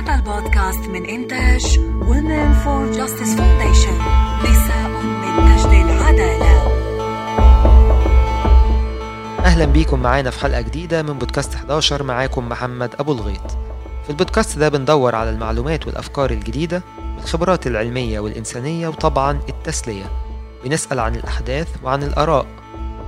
هذا البودكاست من إنتاج Women for Justice Foundation. نساء من أجل العدالة. أهلا بيكم معانا في حلقة جديدة من بودكاست 11 معاكم محمد أبو الغيط. في البودكاست ده بندور على المعلومات والأفكار الجديدة والخبرات العلمية والإنسانية وطبعا التسلية. بنسأل عن الأحداث وعن الآراء.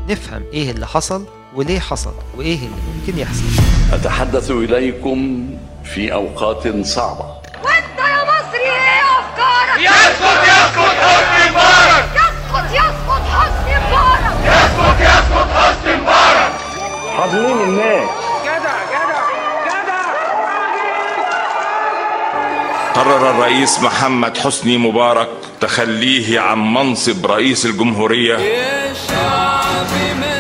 نفهم إيه اللي حصل وليه حصل وإيه اللي ممكن يحصل. أتحدث إليكم في أوقات صعبة. وانت يا مصري إيه أفكارك؟ يسقط يسقط حسني مبارك. يسقط يسقط حسني مبارك. يسقط يسقط حسني مبارك. حاضنين الناس. قرر الرئيس محمد حسني مبارك تخليه عن منصب رئيس الجمهورية. الشعب مستناش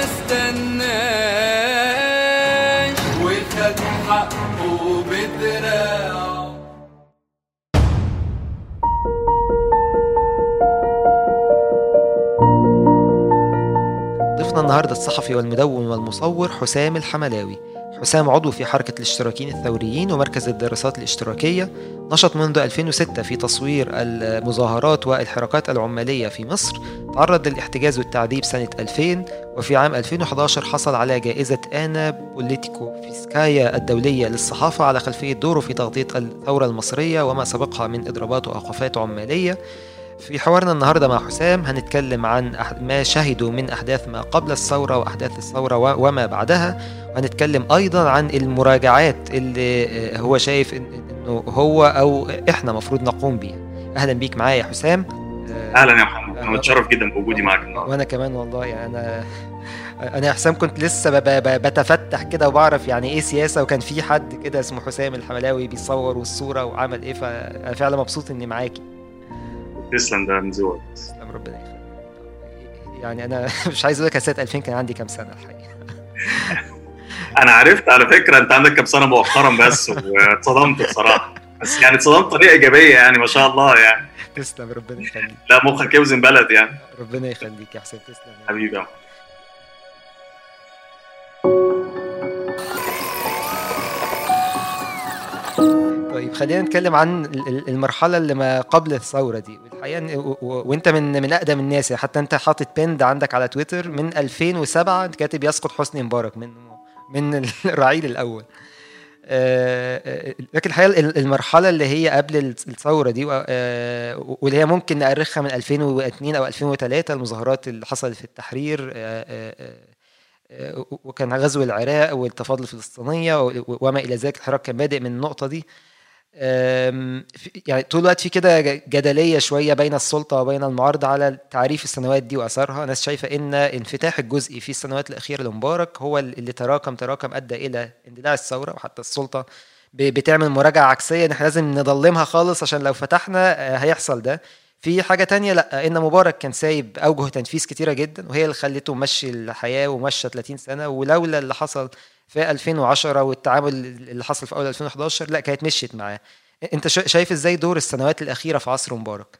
ضيفنا النهارده الصحفي والمدون والمصور حسام الحملاوي. حسام عضو في حركة الاشتراكيين الثوريين ومركز الدراسات الاشتراكية. نشط منذ 2006 في تصوير المظاهرات والحركات العمالية في مصر. تعرض للاحتجاز والتعذيب سنة 2000 وفي عام 2011 حصل على جائزة آنا بوليتيكو فيسكايا الدولية للصحافة على خلفية دوره في تغطية الثورة المصرية وما سبقها من إضرابات وأوقافات عمالية. في حوارنا النهارده مع حسام هنتكلم عن ما شهدوا من أحداث ما قبل الثورة وأحداث الثورة وما بعدها. وهنتكلم أيضا عن المراجعات اللي هو شايف إنه هو أو إحنا مفروض نقوم بيها. أهلا بيك معايا يا حسام. أهلا يا محمد. أنا متشرف جدا بوجودي معاك النهارده. وأنا كمان والله. يعني أنا أنا يا حسام كنت لسه بتفتح كده وبعرف يعني إيه سياسة. وكان في حد كده اسمه حسام الحملاوي بيصور والصورة وعمل إيه. فأنا فعلا مبسوط إني معاكي. تسلم ده من ذوقك تسلم ربنا يخليك. يعني أنا مش عايز أقول لك سنه 2000 كان عندي كام سنة الحقيقة؟ أنا عرفت على فكرة أنت عندك كام سنة مؤخرا بس واتصدمت بصراحة. بس يعني اتصدمت بطريقة إيجابية يعني ما شاء الله يعني. تسلم ربنا يخليك. لا مخك يوزن بلد يعني. ربنا يخليك يا حسين تسلم حبيبي يا محمد. طيب خلينا نتكلم عن ال- ال- المرحلة اللي ما قبل الثورة دي. والحقيقة وأنت من من أقدم الناس يعني حتى أنت حاطط بند عندك على تويتر من 2007 أنت كاتب يسقط حسني مبارك من من الرعيل الأول. آه، آه، لكن الحقيقة ال- المرحلة اللي هي قبل الثورة دي آه، واللي هي ممكن نأرخها من 2002 أو 2003 المظاهرات اللي حصلت في التحرير وكان غزو العراق والتفاضل الفلسطينية وما إلى ذلك الحراك كان بادئ من النقطة دي. يعني طول الوقت في كده جدلية شوية بين السلطة وبين المعارضة على تعريف السنوات دي واثارها ناس شايفة إن انفتاح الجزئي في السنوات الأخيرة لمبارك هو اللي تراكم تراكم أدى إلى اندلاع الثورة وحتى السلطة بتعمل مراجعة عكسية. إن إحنا لازم نضلمها خالص عشان لو فتحنا آه، هيحصل ده. في حاجة تانية لأ إن مبارك كان سايب أوجه تنفيذ كتيرة جدا وهي اللي خلته مشي الحياة ومشى 30 سنة. ولولا اللي حصل في 2010 والتعامل اللي حصل في أول 2011 لا كانت مشيت معاه. أنت شا- شايف إزاي دور السنوات الأخيرة في عصر مبارك؟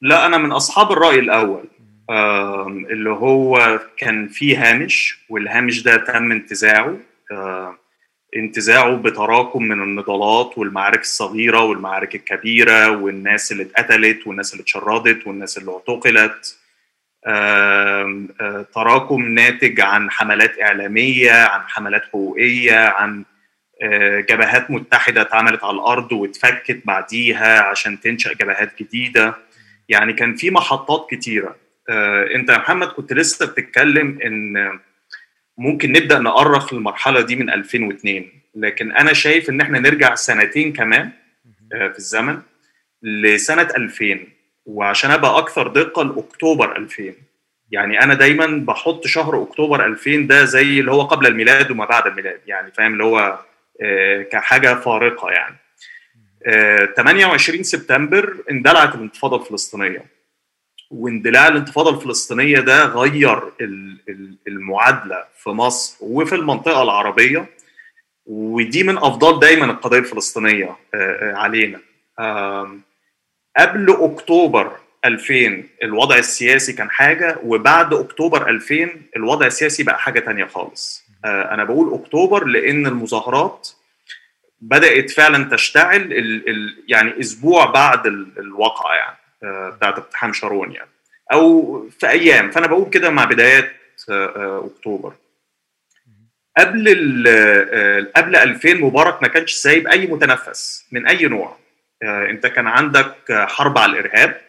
لا أنا من أصحاب الرأي الأول اللي هو كان في هامش والهامش ده تم انتزاعه. انتزاعه بتراكم من النضالات والمعارك الصغيرة والمعارك الكبيرة والناس اللي اتقتلت والناس اللي اتشردت والناس اللي اعتقلت. تراكم ناتج عن حملات إعلامية عن حملات حقوقية عن جبهات متحدة اتعملت على الأرض واتفكت بعديها عشان تنشأ جبهات جديدة. يعني كان في محطات كتيرة. آه، أنت يا محمد كنت لسه بتتكلم إن ممكن نبدأ نأرخ المرحلة دي من 2002 لكن أنا شايف إن إحنا نرجع سنتين كمان في الزمن لسنة 2000 وعشان أبقى أكثر دقة لأكتوبر 2000 يعني أنا دايما بحط شهر أكتوبر 2000 ده زي اللي هو قبل الميلاد وما بعد الميلاد يعني فاهم؟ اللي هو آه، كحاجة فارقة يعني. آه، 28 سبتمبر اندلعت الانتفاضة الفلسطينية. واندلاع الانتفاضة الفلسطينية ده غير ال- ال- المعادلة في مصر وفي المنطقة العربية. ودي من افضال دايما القضية الفلسطينية آه، آه، علينا. قبل أكتوبر 2000 الوضع السياسي كان حاجة وبعد أكتوبر 2000 الوضع السياسي بقى حاجة تانية خالص. آه، أنا بقول أكتوبر لأن المظاهرات بدأت فعلا تشتعل ال ال يعني أسبوع بعد ال الواقعه يعني آه، بتاعت اقتحام شارون يعني أو في أيام. فأنا بقول كده مع بدايات آه، أكتوبر. قبل قبل 2000 مبارك ما كانش سايب أي متنفس من أي نوع. انت كان عندك آه، حرب على الإرهاب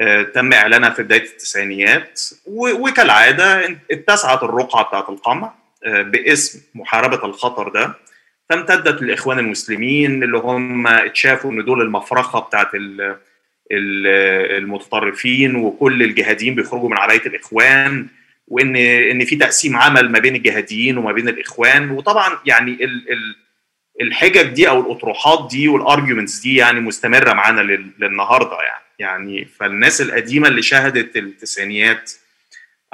آه، تم إعلانها في بداية التسعينيات وكالعادة اتسعت الرقعة بتاعت القمع آه، باسم محاربة الخطر ده فامتدت للإخوان المسلمين اللي هم اتشافوا إن دول المفرخه ال- المتطرفين وكل الجهاديين بيخرجوا من عباية الإخوان وان إن في تقسيم عمل ما بين الجهاديين وما بين الإخوان وطبعا يعني ال ال الحجج دي أو الأطروحات دي والارجيومنتس دي يعني مستمرة معانا لل- للنهاردة يعني. يعني فالناس القديمة اللي شهدت التسعينيات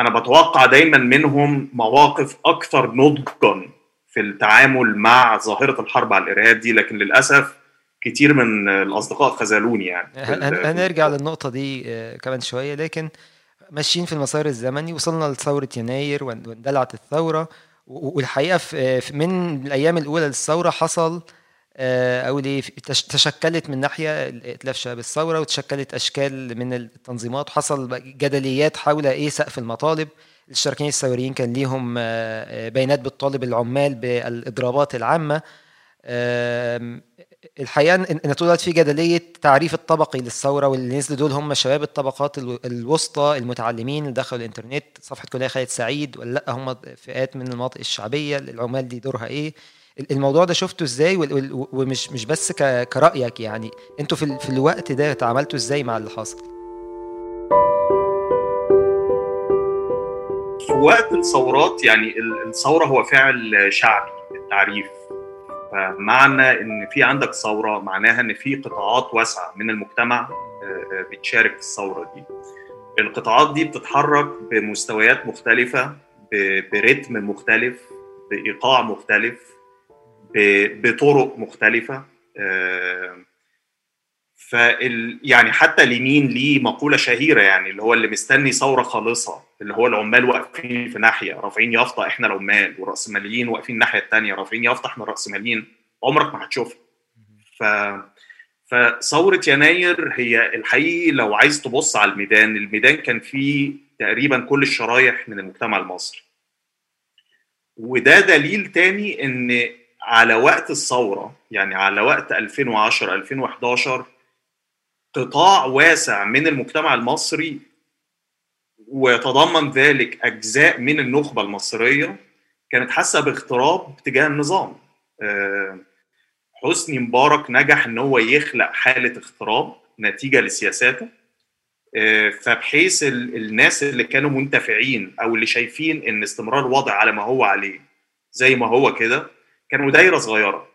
أنا بتوقع دايما منهم مواقف أكثر نضجا في التعامل مع ظاهرة الحرب على الإرهاب دي لكن للأسف كتير من الأصدقاء خذلوني يعني. هنرجع للنقطة دي آه، كمان شوية لكن ماشيين في المسار الزمني وصلنا لثورة يناير وان- واندلعت الثورة. و- والحقيقة في في- من الأيام الأولى للثورة حصل آه، تش- تشكلت من ناحية ائتلاف شباب الثورة وتشكلت أشكال من التنظيمات وحصل جدليات حول إيه سقف المطالب. الاشتراكيين الثوريين كان ليهم آه، آه، بيانات بتطالب العمال بالإضرابات العامة. آم، الحقيقة ان طول الوقت في جدلية تعريف الطبقي للثورة واللي نزلوا دول هم شباب الطبقات الو- الوسطى المتعلمين اللي دخلوا الإنترنت. صفحة كلية خالد سعيد ولا لأ هم فئات من المناطق الشعبية. العمال دي دورها إيه؟ ال- الموضوع ده شفته إزاي؟ ومش مش بس كرأيك يعني. أنتوا في في الوقت ده تعاملتوا إزاي مع اللي حاصل في وقت الثورات يعني ال- الثورة هو فعل شعبي بالتعريف فمعنى إن في عندك ثورة معناها إن في قطاعات واسعة من المجتمع آه، آه، بتشارك في الثورة دي. القطاعات دي بتتحرك بمستويات مختلفة برتم مختلف بإيقاع مختلف بطرق مختلفة آه، فال يعني حتى اليمين ليه مقولة شهيرة يعني اللي هو اللي مستني ثورة خالصة اللي هو العمال واقفين في ناحية رافعين يافطة إحنا العمال والرأسماليين واقفين الناحية الثانية رافعين يافطة إحنا الرأسماليين. عمرك ما هتشوفها. ف فثورة يناير هي الحقيقي لو عايز تبص على الميدان الميدان كان فيه تقريبا كل الشرايح من المجتمع المصري. وده دليل تاني إن على وقت الثورة يعني على وقت 2010 2011 قطاع واسع من المجتمع المصري ويتضمن ذلك أجزاء من النخبة المصرية كانت حاسة باغتراب تجاه النظام. آه، حسني مبارك نجح إن هو يخلق حالة اغتراب نتيجة لسياساته. آه، فبحيث ال- الناس اللي كانوا منتفعين أو اللي شايفين إن استمرار الوضع على ما هو عليه زي ما هو كده كانوا دايرة صغيرة.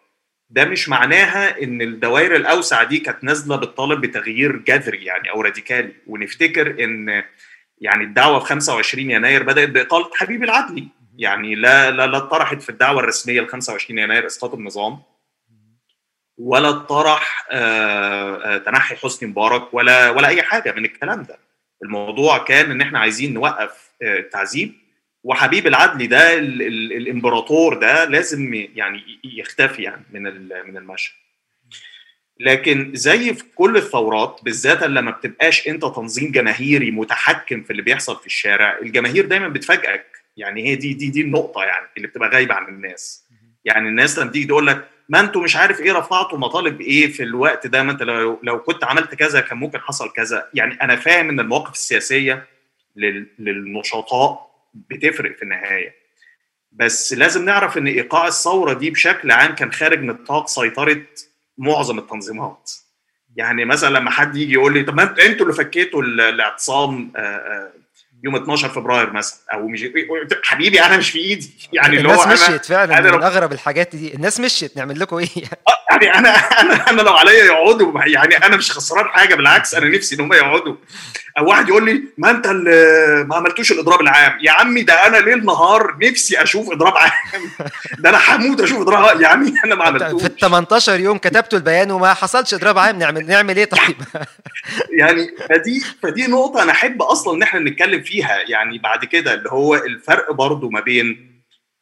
ده مش معناها إن الدوائر الأوسع دي كانت نازلة بتطالب بتغيير جذري يعني أو راديكالي. ونفتكر إن يعني الدعوة في 25 يناير بدأت بإقالة حبيب العدلي يعني لا لا لا طرحت في الدعوة الرسمية ل 25 يناير إسقاط النظام. ولا طرح آه، آه، تنحي حسني مبارك ولا ولا أي حاجة من الكلام ده. الموضوع كان إن إحنا عايزين نوقف آه، التعذيب. وحبيب العدلي ده ال ال الإمبراطور ده لازم يعني يختفي يعني من من المشهد. لكن زي في كل الثورات بالذات لما بتبقاش أنت تنظيم جماهيري متحكم في اللي بيحصل في الشارع الجماهير دايما بتفاجئك. يعني هي دي دي دي النقطة يعني اللي بتبقى غايبة عن الناس. يعني الناس لما تيجي تقول لك ما أنتوا مش عارف إيه رفعتوا مطالب إيه في الوقت ده؟ ما أنت لو لو كنت عملت كذا كان ممكن حصل كذا. يعني أنا فاهم إن المواقف السياسية لل- للنشطاء بتفرق في النهاية. بس لازم نعرف إن إيقاع الثورة دي بشكل عام كان خارج نطاق سيطرة معظم التنظيمات. يعني مثلا لما حد يجي يقول لي طب ما أنت- أنتوا اللي فكيتوا ال- الإعتصام آه، آه، يوم 12 فبراير مثلا أو مش حبيبي أنا مش في إيدي. يعني اللي هو الناس مشيت فعلا أنا من أغرب الحاجات دي. الناس مشيت نعمل لكم إيه؟ يعني أنا أنا أنا لو عليا يقعدوا يعني أنا مش خسران حاجة بالعكس أنا نفسي إن هم يقعدوا. أو واحد يقول لي ما أنت اللي ما عملتوش الإضراب العام. يا عمي ده أنا ليل نهار نفسي أشوف إضراب عام. ده أنا هموت أشوف إضراب عام. يا عمي أنا ما عملتوش. في ال 18 يوم كتبتوا البيان وما حصلش إضراب عام نعمل نعمل إيه طيب؟ يعني فدي فدي نقطة أنا أحب أصلا إن إحنا نتكلم فيها. يعني بعد كده اللي هو الفرق برضو ما بين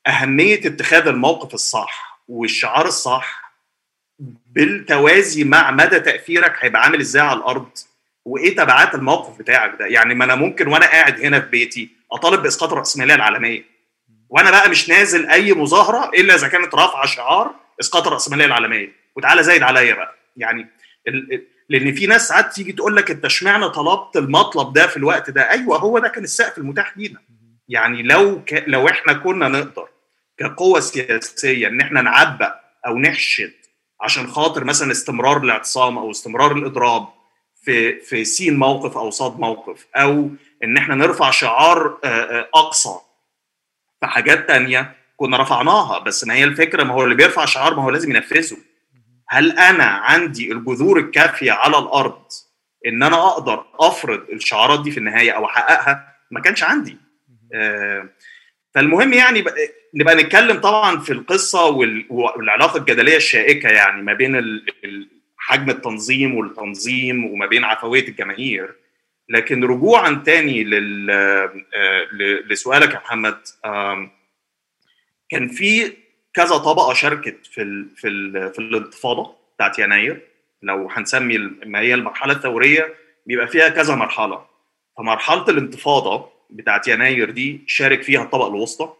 أهمية اتخاذ الموقف الصح والشعار الصح بالتوازي مع مدى تأثيرك هيبقى عامل إزاي على الأرض وإيه تبعات الموقف بتاعك ده. يعني ما أنا ممكن وأنا قاعد هنا في بيتي أطالب بإسقاط الراسماليه العالمية وأنا بقى مش نازل أي مظاهرة إلا إذا كانت رافعة شعار إسقاط الراسماليه العالمية. وتعالى زايد عليا بقى. يعني ال... لأن في ناس ساعات تيجي تقول لك انت اشمعنى طلبت المطلب ده في الوقت ده؟ أيوه هو ده كان السقف المتاح لينا. يعني لو ك... لو إحنا كنا نقدر كقوة سياسية إن إحنا نعبأ أو نحشد عشان خاطر مثلا استمرار الاعتصام أو استمرار الإضراب في في سين موقف أو صاد موقف أو إن إحنا نرفع شعار أقصى في حاجات تانية كنا رفعناها. بس ما هي الفكرة ما هو اللي بيرفع شعار ما هو لازم ينفذه. هل أنا عندي الجذور الكافية على الأرض إن أنا أقدر أفرض الشعارات دي في النهاية أو أحققها؟ ما كانش عندي. آه، فالمهم يعني بقى- نبقى نتكلم طبعا في القصة وال- والعلاقة الجدلية الشائكة يعني ما بين حجم التنظيم والتنظيم وما بين عفوية الجماهير. لكن رجوعا تاني آه، لسؤالك يا محمد كان في كذا طبقة شاركت في ال في ال في الانتفاضة بتاعت يناير. لو هنسمي ما هي المرحلة الثورية بيبقى فيها كذا مرحلة. فمرحلة الانتفاضة بتاعت يناير دي شارك فيها الطبقة الوسطى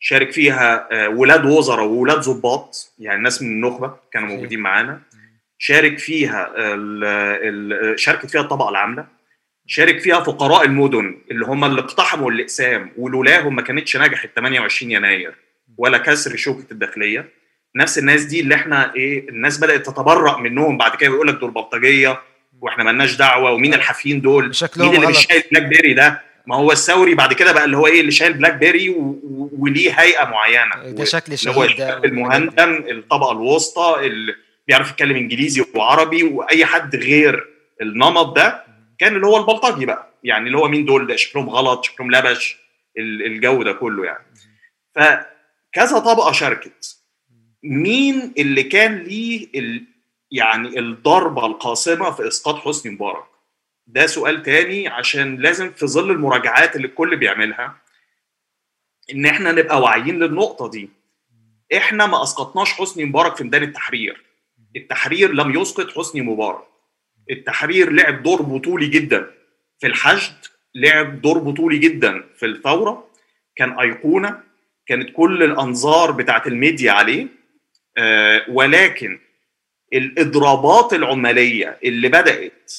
شارك فيها آه، ولاد وزراء وولاد ضباط يعني ناس من النخبة كانوا. موجودين معانا. شارك فيها ال ال شاركت فيها الطبقة العاملة. شارك فيها فقراء المدن اللي هم اللي اقتحموا الإقسام ولولاهم ما كانتش نجحت 28 يناير. ولا كسر شوكة الداخلية. نفس الناس دي اللي إحنا إيه الناس بدأت تتبرأ منهم بعد كده بيقول لك دول بلطجية وإحنا مالناش دعوة ومين الحافيين دول؟ مين اللي. مش شايل BlackBerry ده؟ ما هو الثوري بعد كده بقى اللي هو إيه اللي شايل BlackBerry و... وليه هيئة معينة. ده شكل هو شهيد ده. الشاب المهندم الطبقة الوسطى اللي بيعرف يتكلم انجليزي وعربي وأي حد غير النمط ده كان اللي هو البلطجي بقى. يعني اللي هو مين دول؟ ده شكلهم غلط شكلهم لبش ال- الجو ده كله يعني. فكذا طبقة شاركت. مين اللي كان ليه ال... يعني الضربة القاصمه في إسقاط حسني مبارك؟ ده سؤال تاني عشان لازم في ظل المراجعات اللي الكل بيعملها إن إحنا نبقى واعيين للنقطة دي. إحنا ما أسقطناش حسني مبارك في ميدان التحرير. التحرير لم يسقط حسني مبارك. التحرير لعب دور بطولي جدا. في الحشد لعب دور بطولي جدا. في الثورة كان أيقونة كانت كل الأنظار بتاعت الميديا عليه آه ولكن الإضرابات العمالية اللي بدأت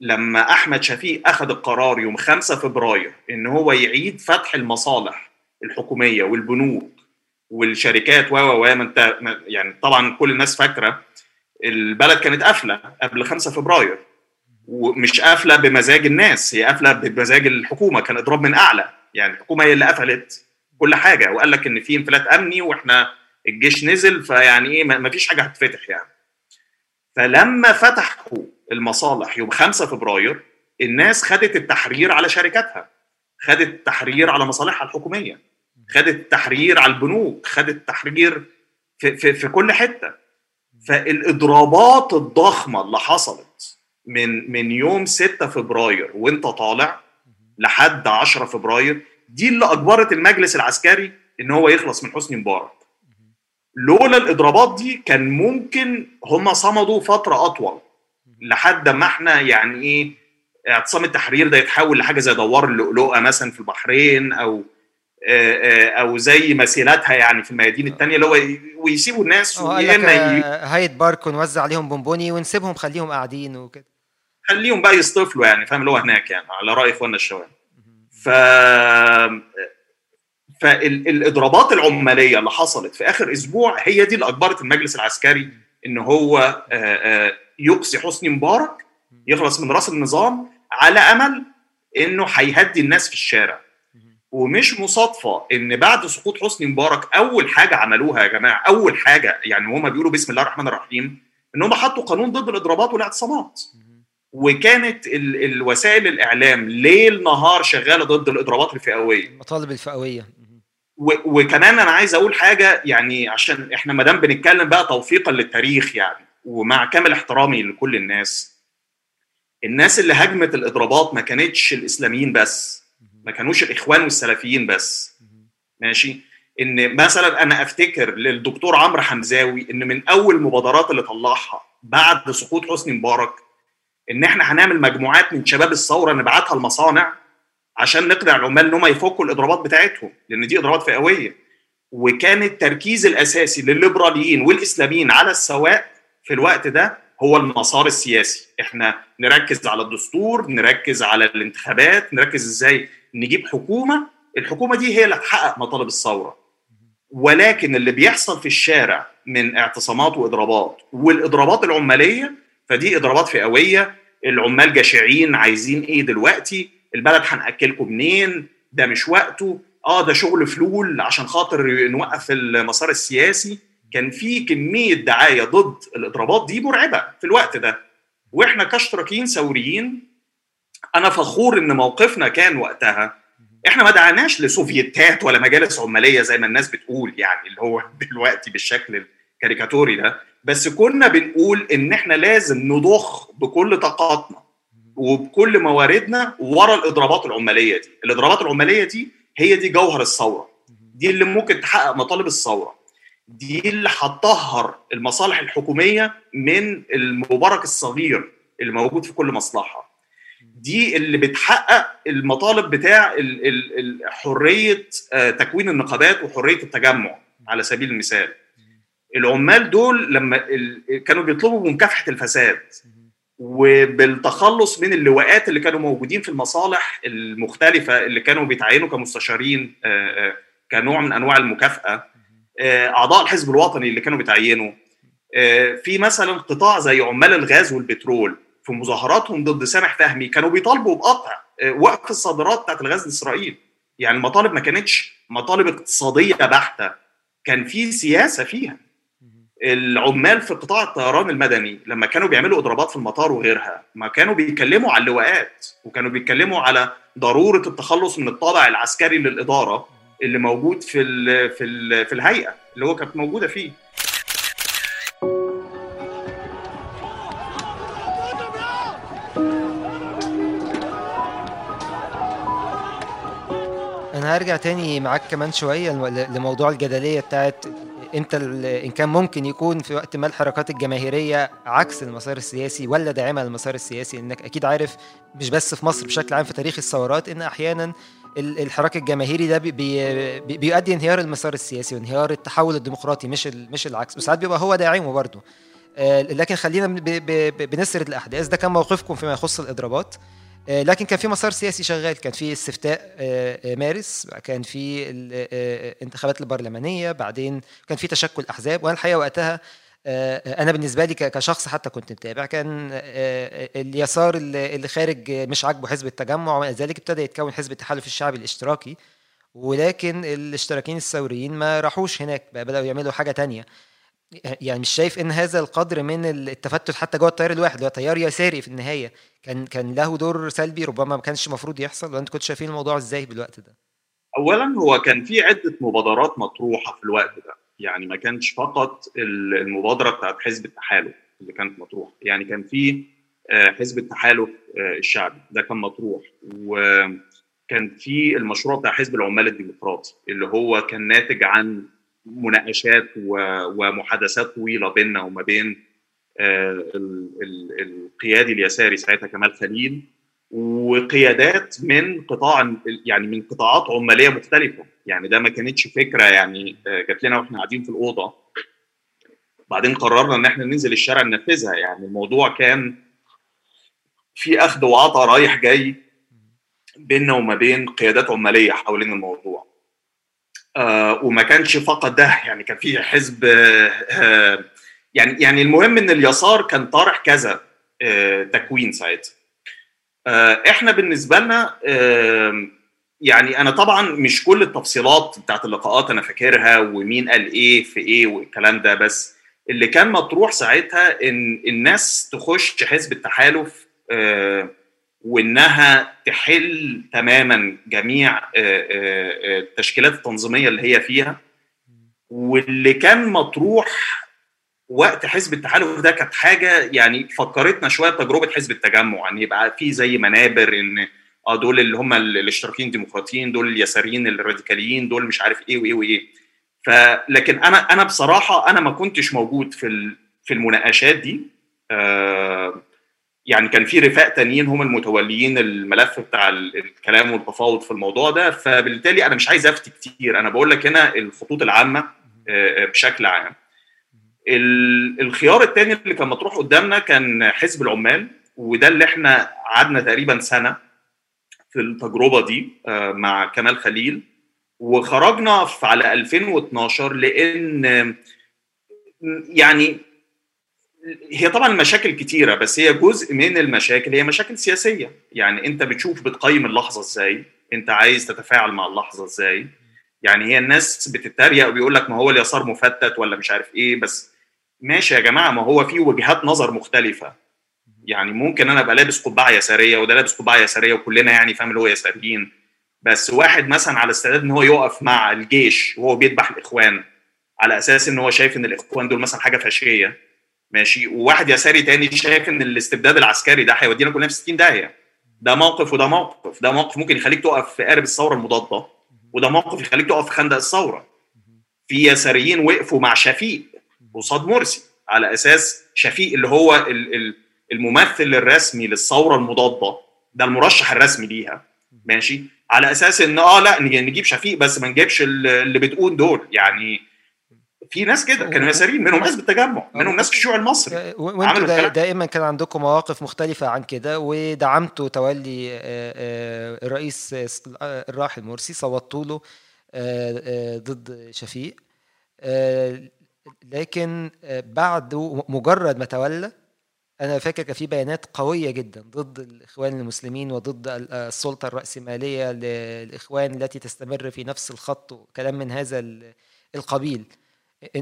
لما أحمد شفيق أخذ القرار يوم 5 فبراير إن هو يعيد فتح المصالح الحكومية والبنوك والشركات و و انت يعني طبعا كل الناس فاكرة البلد كانت قافلة قبل 5 فبراير ومش قافلة بمزاج الناس هي قافلة بمزاج الحكومة كان إضراب من أعلى يعني الحكومة هي اللي قفلت. كل حاجة وقال لك إن في انفلات أمني وإحنا الجيش نزل فيعني إيه ما فيش حاجة هتفتح يعني. فلما فتحوا المصالح يوم 5 فبراير الناس خدت التحرير على شركاتها خدت التحرير على مصالحها الحكومية خدت التحرير على البنوك خدت التحرير في, في, في كل حتة. فالإضرابات الضخمة اللي حصلت من من يوم 6 فبراير وانت طالع لحد 10 فبراير دي اللي أجبرت المجلس العسكري إن هو يخلص من حسني مبارك. لولا الإضرابات دي كان ممكن هم صمدوا فترة أطول لحد ما إحنا يعني إيه اعتصام التحرير ده يتحول لحاجة زي دوار اللؤلؤة مثلا في البحرين أو آه، آه، أو زي مسيراتها يعني في الميادين التانية اللي هو ويسيبوا الناس هو قال يا لك إما ي- آه، هايد بارك ونوزع عليهم بونبوني ونسيبهم خليهم قاعدين وكده. خليهم بقى يصطفلوا يعني فاهم؟ اللي هو هناك يعني على رأي إخواننا الشباب. ف فالاضرابات العمالية اللي حصلت في آخر أسبوع هي دي اللي أجبرت المجلس العسكري إن هو يقصي حسني مبارك يخلص من رأس النظام على أمل إنه هيهدي الناس في الشارع. ومش مصادفة إن بعد سقوط حسني مبارك أول حاجة عملوها يا جماعة أول حاجة يعني هما بيقولوا بسم الله الرحمن الرحيم إن هم حطوا قانون ضد الإضرابات والاعتصامات. وكانت ال- الوسائل الإعلام ليل نهار شغالة ضد الإضرابات الفئوية. المطالب الفئوية. و- وكمان أنا عايز أقول حاجة يعني عشان إحنا ما دام بنتكلم بقى توثيقا للتاريخ يعني ومع كامل احترامي لكل الناس الناس اللي هجمت الإضرابات ما كانتش الإسلاميين بس ما كانوش الإخوان والسلفيين بس. ماشي؟ إن مثلا أنا أفتكر للدكتور عمرو حمزاوي إن من أول المبادرات اللي طلعها بعد سقوط حسني مبارك إن إحنا هنعمل مجموعات من شباب الثورة نبعتها المصانع عشان نقنع العمال إن هم يفكوا الإضرابات بتاعتهم لأن دي إضرابات فئوية. وكان التركيز الأساسي للليبراليين والإسلاميين على السواء في الوقت ده هو المسار السياسي. إحنا نركز على الدستور نركز على الانتخابات نركز إزاي نجيب حكومة. الحكومة دي هي اللي هتحقق مطالب الثورة. ولكن اللي بيحصل في الشارع من اعتصامات وإضرابات والإضرابات العمالية فدي اضرابات فئوية. العمال جشعين عايزين إيه دلوقتي؟ البلد هنأكلكم منين؟ ده مش وقته. آه ده شغل فلول عشان خاطر نوقف المسار السياسي. كان في كمية دعاية ضد الاضرابات دي مرعبة في الوقت ده. وإحنا كاشتراكيين ثوريين أنا فخور إن موقفنا كان وقتها. إحنا ما دعاناش لسوفيتات ولا مجالس عمالية زي ما الناس بتقول يعني اللي هو دلوقتي بالشكل الكاريكاتوري ده بس كنا بنقول إن إحنا لازم نضخ بكل طاقاتنا وبكل مواردنا ورا الإضرابات العمالية دي. الإضرابات العمالية دي هي دي جوهر الثورة. دي اللي ممكن تحقق مطالب الثورة. دي اللي هتطهر المصالح الحكومية من المبارك الصغير اللي موجود في كل مصلحة. دي اللي بتحقق المطالب بتاع حرية آه، تكوين النقابات وحرية التجمع على سبيل المثال. العمال دول لما كانوا بيطلبوا بمكافحه الفساد وبالتخلص من اللواءات اللي كانوا موجودين في المصالح المختلفة اللي كانوا بيتعينوا كمستشارين آه، آه، كنوع من أنواع المكافأة آه، أعضاء الحزب الوطني اللي كانوا بيتعينوا. في مثلا قطاع زي عمال الغاز والبترول في مظاهراتهم ضد سامح فهمي كانوا بيطالبوا بقطع وقف الصادرات بتاعت الغاز لإسرائيل. يعني المطالب ما كانتش مطالب اقتصادية بحتة كان في سياسة فيها. العمال في قطاع الطيران المدني لما كانوا بيعملوا اضرابات في المطار وغيرها ما كانوا بيتكلموا على اللواءات وكانوا بيتكلموا على ضرورة التخلص من الطابع العسكري للإدارة اللي موجود في ال في ال في الهيئة اللي هو كانت موجودة فيه. أنا هرجع تاني معاك كمان شوية لم- لموضوع الجدلية بتاعت ال- إن كان ممكن يكون في وقت ما الحركات الجماهيرية عكس المسار السياسي ولا داعمة للمسار السياسي انك أكيد عارف مش بس في مصر بشكل عام في تاريخ الثورات إن أحيانا ال- الحراك الجماهيري ده بي بي بي- بيؤدي انهيار المسار السياسي وانهيار التحول الديمقراطي مش مش العكس. وساعات بيبقى هو داعمه برضه. آه، لكن خلينا بنسرد الأحداث. ده كان موقفكم فيما يخص الإضرابات. لكن كان في مسار سياسي شغال. كان في استفتاء آه، آه، مارس كان في الانتخابات البرلمانية بعدين كان في تشكل أحزاب وأنا الحقيقة وقتها آه، آه، أنا بالنسبة لي كشخص حتى كنت متابع كان آه، آه، اليسار اللي خارج آه، مش عاجبه حزب التجمع ومع ذلك ابتدى يتكون حزب التحالف الشعبي الاشتراكي ولكن الاشتراكيين الثوريين ما راحوش هناك بدأوا يعملوا حاجة تانية. يعني مش شايف إن هذا القدر من التفتت حتى جوه التيار الواحد اللي هو تيار يساري في النهاية. كان كان له دور سلبي ربما ما كانش المفروض يحصل. ولا انت كنت شايفين الموضوع إزاي بالوقت ده؟ اولا هو كان في عدة مبادرات مطروحة في الوقت ده. يعني ما كانش فقط ال- المبادرة بتاعت حزب التحالف اللي كانت مطروحة. يعني كان في آه، حزب التحالف آه، الشعبي. ده كان مطروح. وكان في المشروع بتاع حزب العمال الديمقراطي اللي هو كان ناتج عن مناقشات ومحادثات طويلة بيننا وما بين آه، ال- ال- القيادي اليساري ساعتها كمال خليل وقيادات من قطاع يعني من قطاعات عمالية مختلفة. يعني ده ما كانتش فكرة يعني آه، جات لنا وإحنا قاعدين في الأوضة. بعدين قررنا إن إحنا ننزل الشارع ننفذها. يعني الموضوع كان في أخذ وعطاء رايح جاي بيننا وما بين قيادات عمالية حوالين الموضوع. وما كانش فقط ده. يعني كان في حزب آه آه يعني يعني المهم إن اليسار كان طارح كذا آه تكوين ساعتها. آه إحنا بالنسبة لنا آه يعني أنا طبعا مش كل التفصيلات بتاعت اللقاءات أنا فاكرها ومين قال إيه في إيه والكلام ده بس اللي كان مطروح ساعتها إن الناس تخش حزب التحالف آه وإنها تحل تماما جميع آه، آه، آه، التشكيلات التنظيمية اللي هي فيها. واللي كان مطروح وقت حزب التحالف ده كانت حاجة يعني فكرتنا شوية بتجربه حزب التجمع إن يبقى في زي منابر إن آه دول اللي هم ال- الاشتراكيين الديمقراطيين دول اليساريين الراديكاليين دول مش عارف إيه وإيه وإيه. فلكن أنا أنا بصراحة أنا ما كنتش موجود في في المناقشات دي آه، يعني كان في رفاق تانيين هم المتوليين الملف بتاع ال- الكلام والتفاوض في الموضوع ده فبالتالي أنا مش عايز أفتي كتير. أنا بقول لك هنا الخطوط العامة آه، آه، بشكل عام. ال- الخيار الثاني اللي كان مطروح قدامنا كان حزب العمال وده اللي إحنا قعدنا تقريبا سنة في التجربة دي آه، مع كمال خليل. وخرجنا على 2012 لأن يعني هي طبعا المشاكل كتيرة بس هي جزء من المشاكل. هي مشاكل سياسية. يعني أنت بتشوف بتقيم اللحظة إزاي؟ أنت عايز تتفاعل مع اللحظة إزاي؟ يعني هي الناس بتتريق وبيقول لك ما هو اليسار مفتت ولا مش عارف إيه بس ماشي يا جماعة ما هو في وجهات نظر مختلفة. يعني ممكن أنا أبقى لابس قبعة يسارية وده لابس قبعة يسارية وكلنا يعني فاهم اللي هو يساريين بس واحد مثلا على استعداد إن هو يقف مع الجيش وهو بيذبح الإخوان على أساس إن هو شايف إن الإخوان دول مثلا حاجة فاشية. ماشي. وواحد يساري تاني شايف إن الاستبداد العسكري ده هيودينا كلنا في 60 داهية. ده موقف وده موقف. ده موقف ممكن يخليك تقف في قارب الثورة المضادة وده موقف يخليك تقف في خندق الثورة. في يساريين وقفوا مع شفيق قصاد مرسي على أساس شفيق اللي هو ال- ال- الممثل الرسمي للثورة المضادة. ده المرشح الرسمي ليها. ماشي. على أساس إن آه لا نجي- نجيب شفيق بس ما نجيبش ال- اللي بتقول دول. يعني في ناس كده كانوا يساريين منهم ناس بالتجمع منهم ناس في الشيوع المصري. و- وانتوا عملوا دا. دائما كان عندكم مواقف مختلفة عن كده ودعمتوا تولي آه، آه، الرئيس آه، الراحل مرسي صوتوا له آه، آه، ضد شفيق. آه، لكن آه، بعد مجرد ما تولى أنا فاكر كان في بيانات قوية جدا ضد الإخوان المسلمين وضد ال- السلطة الرأسمالية للإخوان التي تستمر في نفس الخط وكلام من هذا ال- القبيل.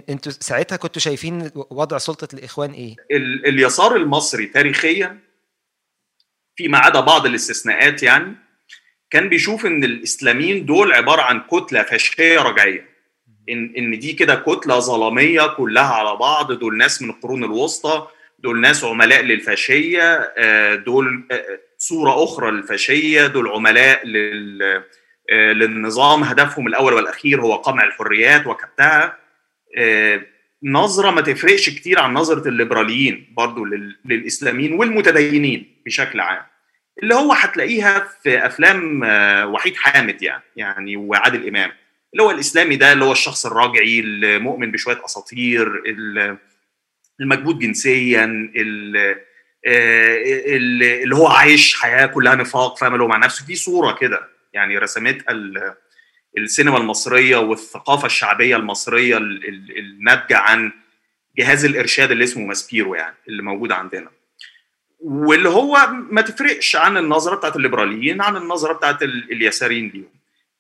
أنتوا ساعتها كنتوا شايفين وضع سلطة الإخوان إيه؟ ال- اليسار المصري تاريخيا فيما عدا بعض الاستثناءات يعني كان بيشوف إن الإسلاميين دول عبارة عن كتلة فاشيه رجعية. ان إن دي كده كتلة ظلامية كلها على بعض دول ناس من القرون الوسطى دول ناس عملاء للفاشية آه، دول آه، صورة أخرى للفاشية دول عملاء لل آه، للنظام هدفهم الأول والأخير هو قمع الحريات وكبتها. نظرة ما تفرقش كتير عن نظرة الليبراليين برضو لل- للإسلاميين والمتدينين بشكل عام. اللي هو هتلاقيها في أفلام آه، وحيد حامد يعني يعني وعادل إمام. اللي هو الإسلامي ده اللي هو الشخص الراجعي المؤمن بشوية أساطير ال- المكبوت جنسيا آه، ال- اللي هو عايش حياة كلها نفاق فاهم؟ هو مع نفسه. في صورة كده يعني رسمتها السينما المصرية والثقافة الشعبية المصرية ال- ال- الناتجة عن جهاز الإرشاد اللي اسمه ماسبيرو يعني اللي موجود عندنا. واللي هو ما تفرقش عن النظرة بتاعت الليبراليين عن النظرة بتاعت ال- اليساريين ليهم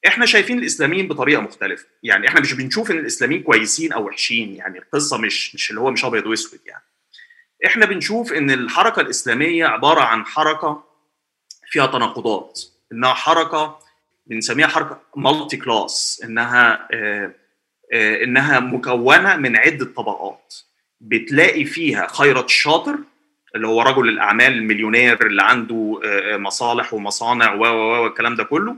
إحنا شايفين الإسلاميين بطريقة مختلفة. يعني إحنا مش بنشوف إن الإسلاميين كويسين أو وحشين يعني القصة مش مش اللي هو مش أبيض وأسود يعني. إحنا بنشوف إن الحركة الإسلامية عبارة عن حركة فيها تناقضات إنها حركة بنسميها حركه مالتي كلاس إنها آه، آه، إنها مكونة من عدة طبقات. بتلاقي فيها خيرت الشاطر اللي هو رجل الأعمال المليونير اللي عنده آه، مصالح ومصانع و و والكلام ده كله.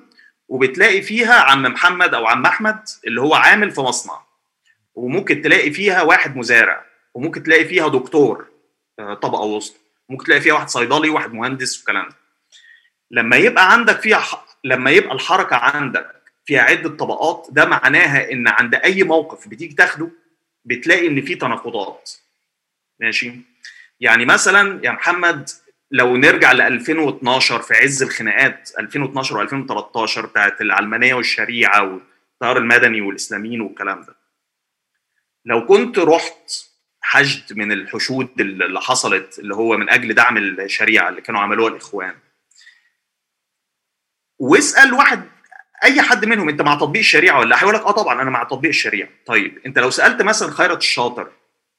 وبتلاقي فيها عم محمد أو عم أحمد اللي هو عامل في مصنع. وممكن تلاقي فيها واحد مزارع. وممكن تلاقي فيها دكتور طبقة وسطى ممكن تلاقي فيها واحد صيدلي واحد مهندس والكلام ده. لما يبقى عندك فيها. لما يبقى الحركة عندك فيها عدة طبقات ده معناها إن عند أي موقف بتيجي تاخده بتلاقي إن في تناقضات. ماشي؟ يعني مثلا يا محمد لو نرجع ل 2012 في عز الخناقات 2012 و2013 بتاعت العلمانية والشريعة والتيار المدني والإسلاميين والكلام ده. لو كنت رحت حشد من الحشود اللي حصلت اللي هو من أجل دعم الشريعة اللي كانوا عملوها الإخوان واسأل واحد أي حد منهم أنت مع تطبيق الشريعة ولا لأ؟ هيقول لك آه طبعا أنا مع تطبيق الشريعة. طيب أنت لو سألت مثلا خيرت الشاطر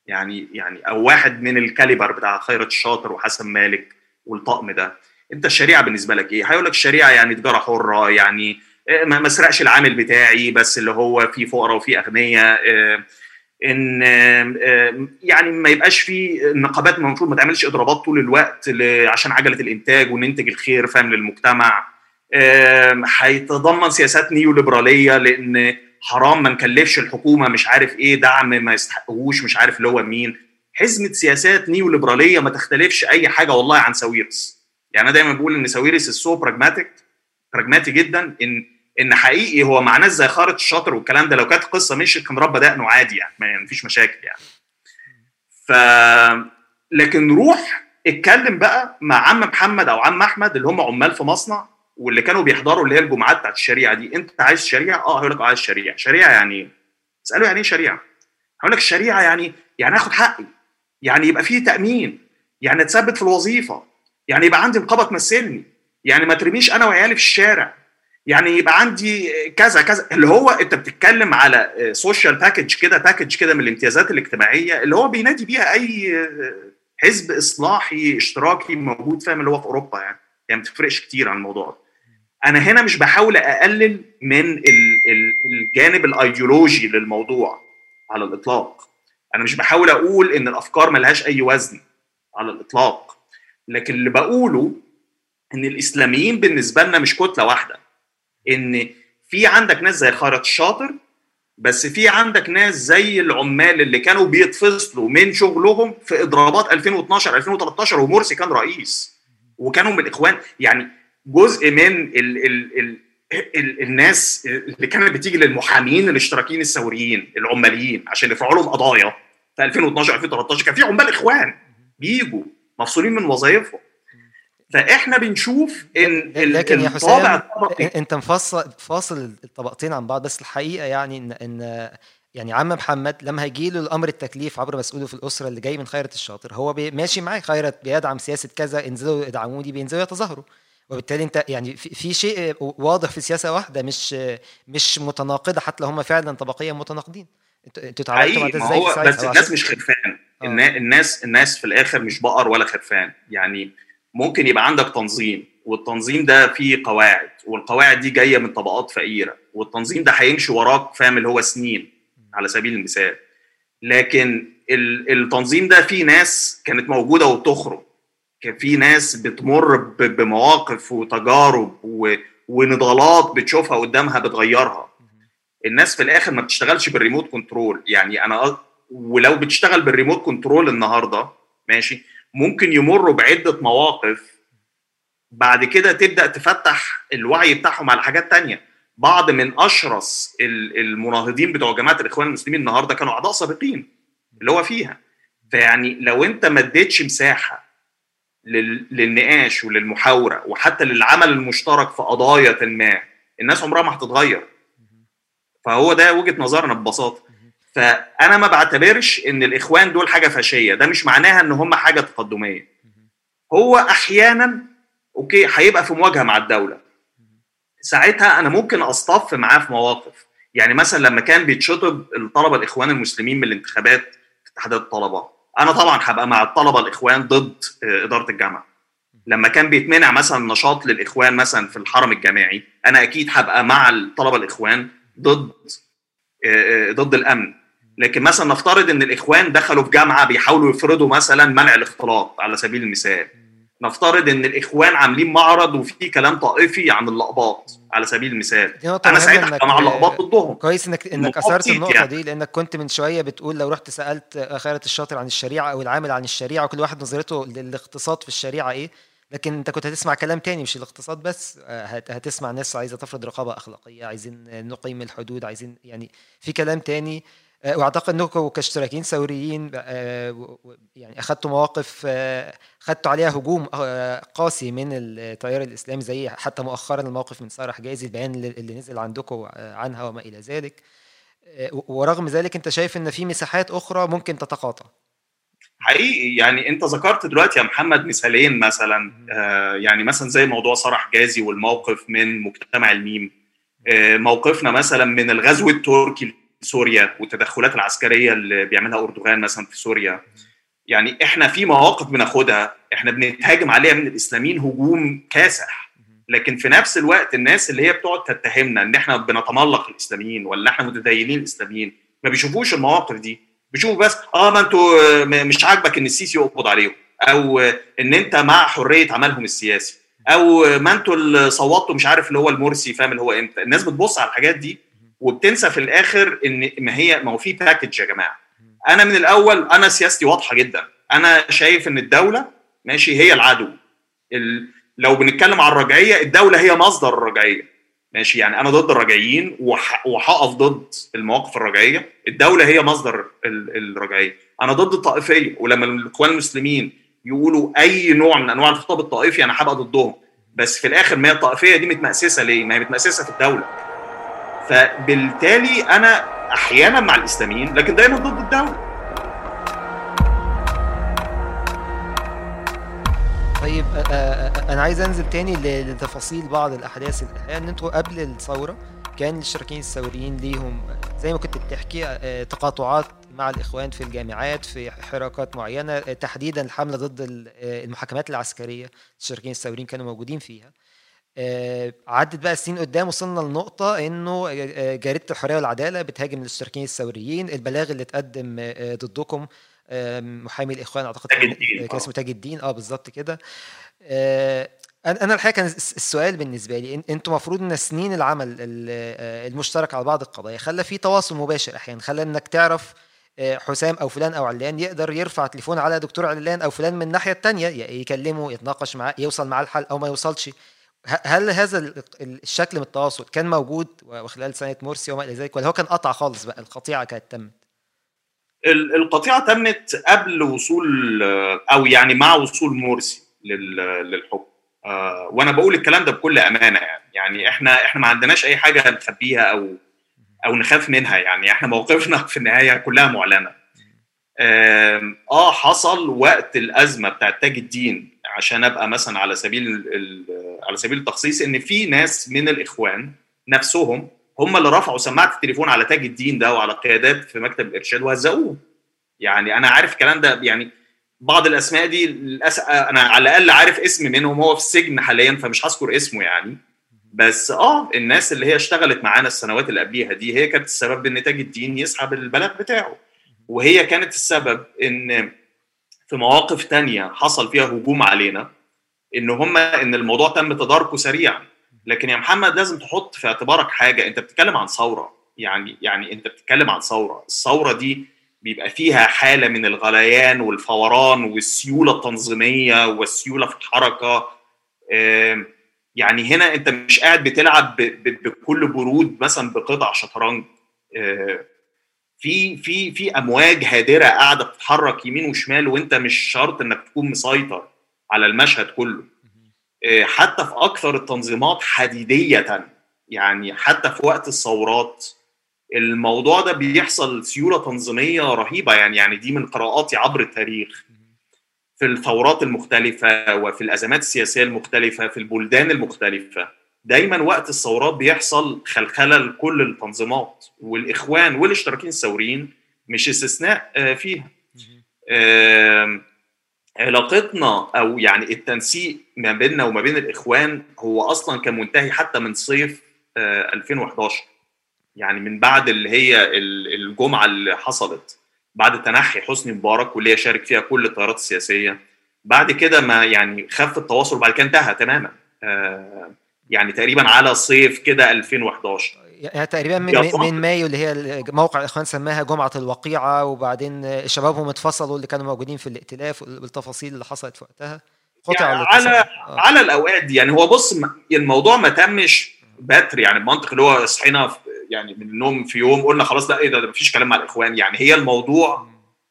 يعني يعني أو واحد من الكاليبر بتاع خيرت الشاطر وحسن مالك والطقم ده أنت الشريعة بالنسبة لك إيه؟ هيقول لك الشريعة يعني تجارة حرة يعني آه، ما اسرقش العامل بتاعي بس اللي هو في فقراء وفي أغنياء آه، إن آه، يعني ما يبقاش في النقابات المفروض ما تعملش اضرابات طول الوقت عشان عجلة الإنتاج وننتج الخير فاهم للمجتمع. هيتضمن سياسات نيو ليبراليه لأن حرام ما نكلفش الحكومة مش عارف إيه دعم ما يستحقوش مش عارف اللي هو مين. حزمة سياسات نيوليبرالية ما تختلفش أي حاجة والله عن ساويرس. يعني أنا دايما بقول إن ساويرس ال so pragmatic براجماتي جدا إن إن حقيقي هو مع ناس زي خيرت الشاطر والكلام ده. لو كانت القصة مشيت كان ربى دقنه عادي يعني ما فيش مشاكل يعني. ف لكن روح اتكلم بقى مع عم محمد أو عم أحمد اللي هم عمال في مصنع واللي كانوا بيحضروا اللي هي الجمعات بتاعت الشريعة دي أنت عايز شريعة؟ آه هيقول لك آه عايز شريعة. شريعة يعني اساله يعني إيه شريعة؟ هقول لك الشريعه يعني يعني اخد حقي. يعني يبقى فيه تأمين. يعني اتثبت في الوظيفة. يعني يبقى عندي نقابه تمثلني يعني ما ترميش أنا وعيالي في الشارع. يعني يبقى عندي كذا كذا. اللي هو أنت بتتكلم على social package كده package كده من الامتيازات الاجتماعية اللي هو بينادي بيها أي حزب إصلاحي اشتراكي موجود فاهم؟ اللي هو في أوروبا يعني. يعني ما بتفرقش كتير عن الموضوع ده. أنا هنا مش بحاول أقلل من الجانب الأيديولوجي للموضوع على الإطلاق. أنا مش بحاول أقول إن الأفكار ملهاش أي وزن على الإطلاق. لكن اللي بقوله إن الإسلاميين بالنسبة لنا مش كتلة واحدة. إن في عندك ناس زي خالد الشاطر بس في عندك ناس زي العمال اللي كانوا بيتفصلوا من شغلهم في إضرابات 2012 2013 ومرسي كان رئيس وكانوا من الإخوان. يعني جزء من ال ال ال ال الناس اللي كانت بتيجي للمحامين الاشتراكيين الثوريين العماليين عشان يرفعوا لهم قضايا في 2012 2013 كان في عمال إخوان بيجوا مفصولين من وظائفهم. فإحنا بنشوف إن لكن يا حسام أنت مفصل فاصل الطبقتين عن بعض بس الحقيقة يعني إن إن يعني عم محمد لما هيجي له الأمر التكليف عبر مسؤوله في الأسرة اللي جاي من خيرت الشاطر هو ماشي معاه خيرت بيدعم سياسة كذا انزلوا ادعموني بينزلوا يتظاهروا. وبالتالي انت يعني في شيء واضح في سياسة واحدة مش مش متناقضة حتى لو هم فعلا طبقيا متناقضين. أنتوا اتعاملتوا مع ده إزاي هو بس الناس مش خرفان. آه. الناس الناس في الآخر مش بقر ولا خرفان. يعني ممكن يبقى عندك تنظيم والتنظيم ده فيه قواعد والقواعد دي جاية من طبقات فقيرة والتنظيم ده هيمشي وراك فاهم اللي هو سنين على سبيل المثال. لكن التنظيم ده فيه ناس كانت موجودة وبتخرج. في ناس بتمر بمواقف وتجارب ونضالات بتشوفها قدامها بتغيرها. الناس في الآخر ما بتشتغلش بال remote control يعني أنا ولو بتشتغل بال remote control النهارده ماشي ممكن يمروا بعدة مواقف بعد كده تبدأ تفتح الوعي بتاعهم على حاجات تانية. بعض من أشرس المناهضين بتوع جماعة الإخوان المسلمين النهارده كانوا أعضاء سابقين اللي هو فيها. فيعني لو أنت ما اديتش مساحة للنقاش وللمحاورة وحتى للعمل المشترك في قضايا ما. الناس عمرها ما هتتغير. فهو ده وجهة نظرنا ببساطة. فأنا ما بعتبرش إن الإخوان دول حاجة فاشية. ده مش معناها إن هم حاجة تقدمية. هو أحيانا أوكي هيبقى في مواجهة مع الدولة. ساعتها أنا ممكن أصطف معاه في مواقف. يعني مثلا لما كان بيتشطب الطلبة الإخوان المسلمين من الانتخابات في اتحادات الطلبة. أنا طبعا هبقى مع الطلبة الإخوان ضد إدارة الجامعة. لما كان بيتمنع مثلا نشاط للإخوان مثلا في الحرم الجامعي أنا أكيد هبقى مع الطلبة الإخوان ضد ضد الأمن. لكن مثلا نفترض إن الإخوان دخلوا في جامعة بيحاولوا يفرضوا مثلا منع الاختلاط على سبيل المثال. نفترض إن الإخوان عاملين معرض وفي كلام طائفي عن اللقباط على سبيل المثال. أنا ساعتها مع اللقباط ضدهم. كويس إنك إنك أثرت النقطة يعني. دي لأنك كنت من شوية بتقول لو رحت سألت خيرت الشاطر عن الشريعة أو العامل عن الشريعة وكل واحد نظرته للاقتصاد في الشريعة إيه لكن أنت كنت هتسمع كلام تاني مش الاقتصاد بس. هتسمع ناس عايزة تفرض رقابة أخلاقية عايزين نقيم الحدود عايزين يعني في كلام تاني. وأعتقد أنكم كاشتراكيين ثوريين يعني اخذتوا مواقف اخذتوا عليها هجوم قاسي من التيار الإسلامي زي حتى مؤخرا الموقف من ساره حجازي البيان اللي نزل عندكم عنها وما إلى ذلك. ورغم ذلك أنت شايف إن في مساحات أخرى ممكن تتقاطع. حقيقي يعني أنت ذكرت دلوقتي يا محمد مثالين مثلا آه يعني مثلا زي موضوع ساره حجازي والموقف من مجتمع الميم. آه موقفنا مثلا من الغزو التركي سوريا والتدخلات العسكرية اللي بيعملها أردوغان مثلا في سوريا. يعني إحنا في مواقف بناخدها إحنا بنتهاجم عليها من الإسلاميين هجوم كاسح. لكن في نفس الوقت الناس اللي هي بتقعد تتهمنا إن إحنا بنتملق الإسلاميين ولا إحنا متدينين الإسلاميين ما بيشوفوش المواقف دي. بيشوفوا بس آه ما أنتوا مش عاجبك إن السيسي يقبض عليهم أو إن أنت مع حرية عملهم السياسي أو ما أنتوا اللي صوتوا مش عارف اللي هو المرسي فاهم اللي هو إمتى. الناس بتبص على الحاجات دي وبتنسى في الآخر إن ما هي ما هو في باكج يا جماعة. أنا من الأول أنا سياستي واضحة جدا. أنا شايف إن الدولة ماشي هي العدو. ال... لو بنتكلم عن الرجعية الدولة هي مصدر الرجعية. ماشي يعني أنا ضد الرجعيين وح... وهقف ضد المواقف الرجعية. الدولة هي مصدر ال... الرجعية. أنا ضد الطائفية. ولما الإخوان المسلمين يقولوا أي نوع من أنواع الخطاب الطائفي أنا هبقى ضدهم بس في الآخر ما هي الطائفية دي متمأسسة ليه؟ ما هي متمأسسة في الدولة. فبالتالي أنا أحيانا مع الاسلاميين لكن دايما ضد الدولة طيب أنا عايز أنزل تاني لتفاصيل بعض الأحداث الحقيقة إن أنتوا قبل الثورة كان الاشتراكيين الثوريين ليهم زي ما كنت بتحكي تقاطعات مع الإخوان في الجامعات في حركات معينة تحديدا الحملة ضد ال- المحاكمات العسكرية الاشتراكيين الثوريين كانوا موجودين فيها؟ عدت بقى السنين قدام وصلنا لنقطة إنه آه، آه، جريدة الحرية والعدالة بتهاجم الاشتراكيين الثوريين. البلاغ اللي اتقدم آه، ضدكم آه، محامي الإخوان أعتقد كان آه. اسمه تاج الدين. آه بالظبط كده. آه، أنا أنا الحقيقة كان الس- السؤال بالنسبة لي أنتوا المفروض إن سنين العمل ال- آه، المشترك على بعض القضايا خلى في تواصل مباشر أحيانا خلى إنك تعرف آه، حسام أو فلان أو علان يقدر يرفع تليفون على دكتور علان أو فلان من الناحية الثانية يكلمه يتناقش معاه يوصل معاه الحل أو ما يوصلش. هل هذا ال- ال- الشكل من التواصل كان موجود وخلال سنة مرسي وما إلى ذلك ولا هو كان قطع خالص بقى القطيعة كانت تمت؟ ال- القطيعة تمت قبل وصول أو يعني مع وصول مرسي لل- للحكم. آه، وأنا بقول الكلام ده بكل أمانة يعني. يعني إحنا إحنا ما عندناش أي حاجة نخبيها أو أو نخاف منها يعني. إحنا موقفنا في النهاية كلها معلنة. آه حصل وقت الأزمة بتاعت تاج الدين. عشان أبقى مثلا على سبيل على سبيل التخصيص إن في ناس من الإخوان نفسهم هم اللي رفعوا سماعة التليفون على تاج الدين ده وعلى قيادات في مكتب الارشاد وهزقوه. يعني أنا عارف الكلام ده يعني بعض الأسماء دي للأسف أنا على الأقل عارف اسم منهم هو في السجن حاليا فمش هذكر اسمه يعني. بس آه الناس اللي هي اشتغلت معانا السنوات اللي قبليها دي هي كانت السبب إن تاج الدين يسحب البلاغ بتاعه. وهي كانت السبب إن في مواقف تانية حصل فيها هجوم علينا إن هم إن الموضوع تم تداركه سريعا. لكن يا محمد لازم تحط في اعتبارك حاجة أنت بتتكلم عن ثورة. يعني يعني أنت بتتكلم عن ثورة. الثورة دي بيبقى فيها حالة من الغليان والفوران والسيولة التنظيمية والسيولة في الحركة. يعني هنا أنت مش قاعد بتلعب بكل برود مثلا بقطع شطرنج. آه، في في في أمواج هادرة قاعدة بتتحرك يمين وشمال وأنت مش شرط إنك تكون مسيطر على المشهد كله. آه، حتى في أكثر التنظيمات حديدية يعني حتى في وقت الثورات الموضوع ده بيحصل سيولة تنظيمية رهيبة. يعني يعني دي من قراءاتي عبر التاريخ. في الثورات المختلفة وفي الأزمات السياسية المختلفة في البلدان المختلفة. دايما وقت الثورات بيحصل خلخلة لكل التنظيمات والإخوان والاشتراكيين الثوريين مش استثناء آه، فيها. علاقتنا أو يعني التنسيق ما بيننا وما بين الإخوان هو أصلا كان منتهي حتى من صيف آه، 2011 يعني من بعد اللي هي ال- الجمعة اللي حصلت بعد تنحي حسني مبارك واللي هي شارك فيها كل التيارات السياسية. بعد كده ما يعني خف التواصل وبعد كده انتهى تماما. آه، يعني تقريبا على صيف كده 2011 يعني تقريبا من, من- مايو اللي هي موقع الإخوان سماها جمعة الوقيعة وبعدين شبابهم اتفصلوا اللي كانوا موجودين في الائتلاف والتفاصيل اللي حصلت في وقتها. قطع يعني. على آه. على الأوقات دي. يعني هو بص الموضوع ما تمش بتر يعني بمنطق اللي هو صحينا يعني من النوم في يوم قلنا خلاص لا إيه ده, ده مفيش كلام مع الإخوان. يعني هي الموضوع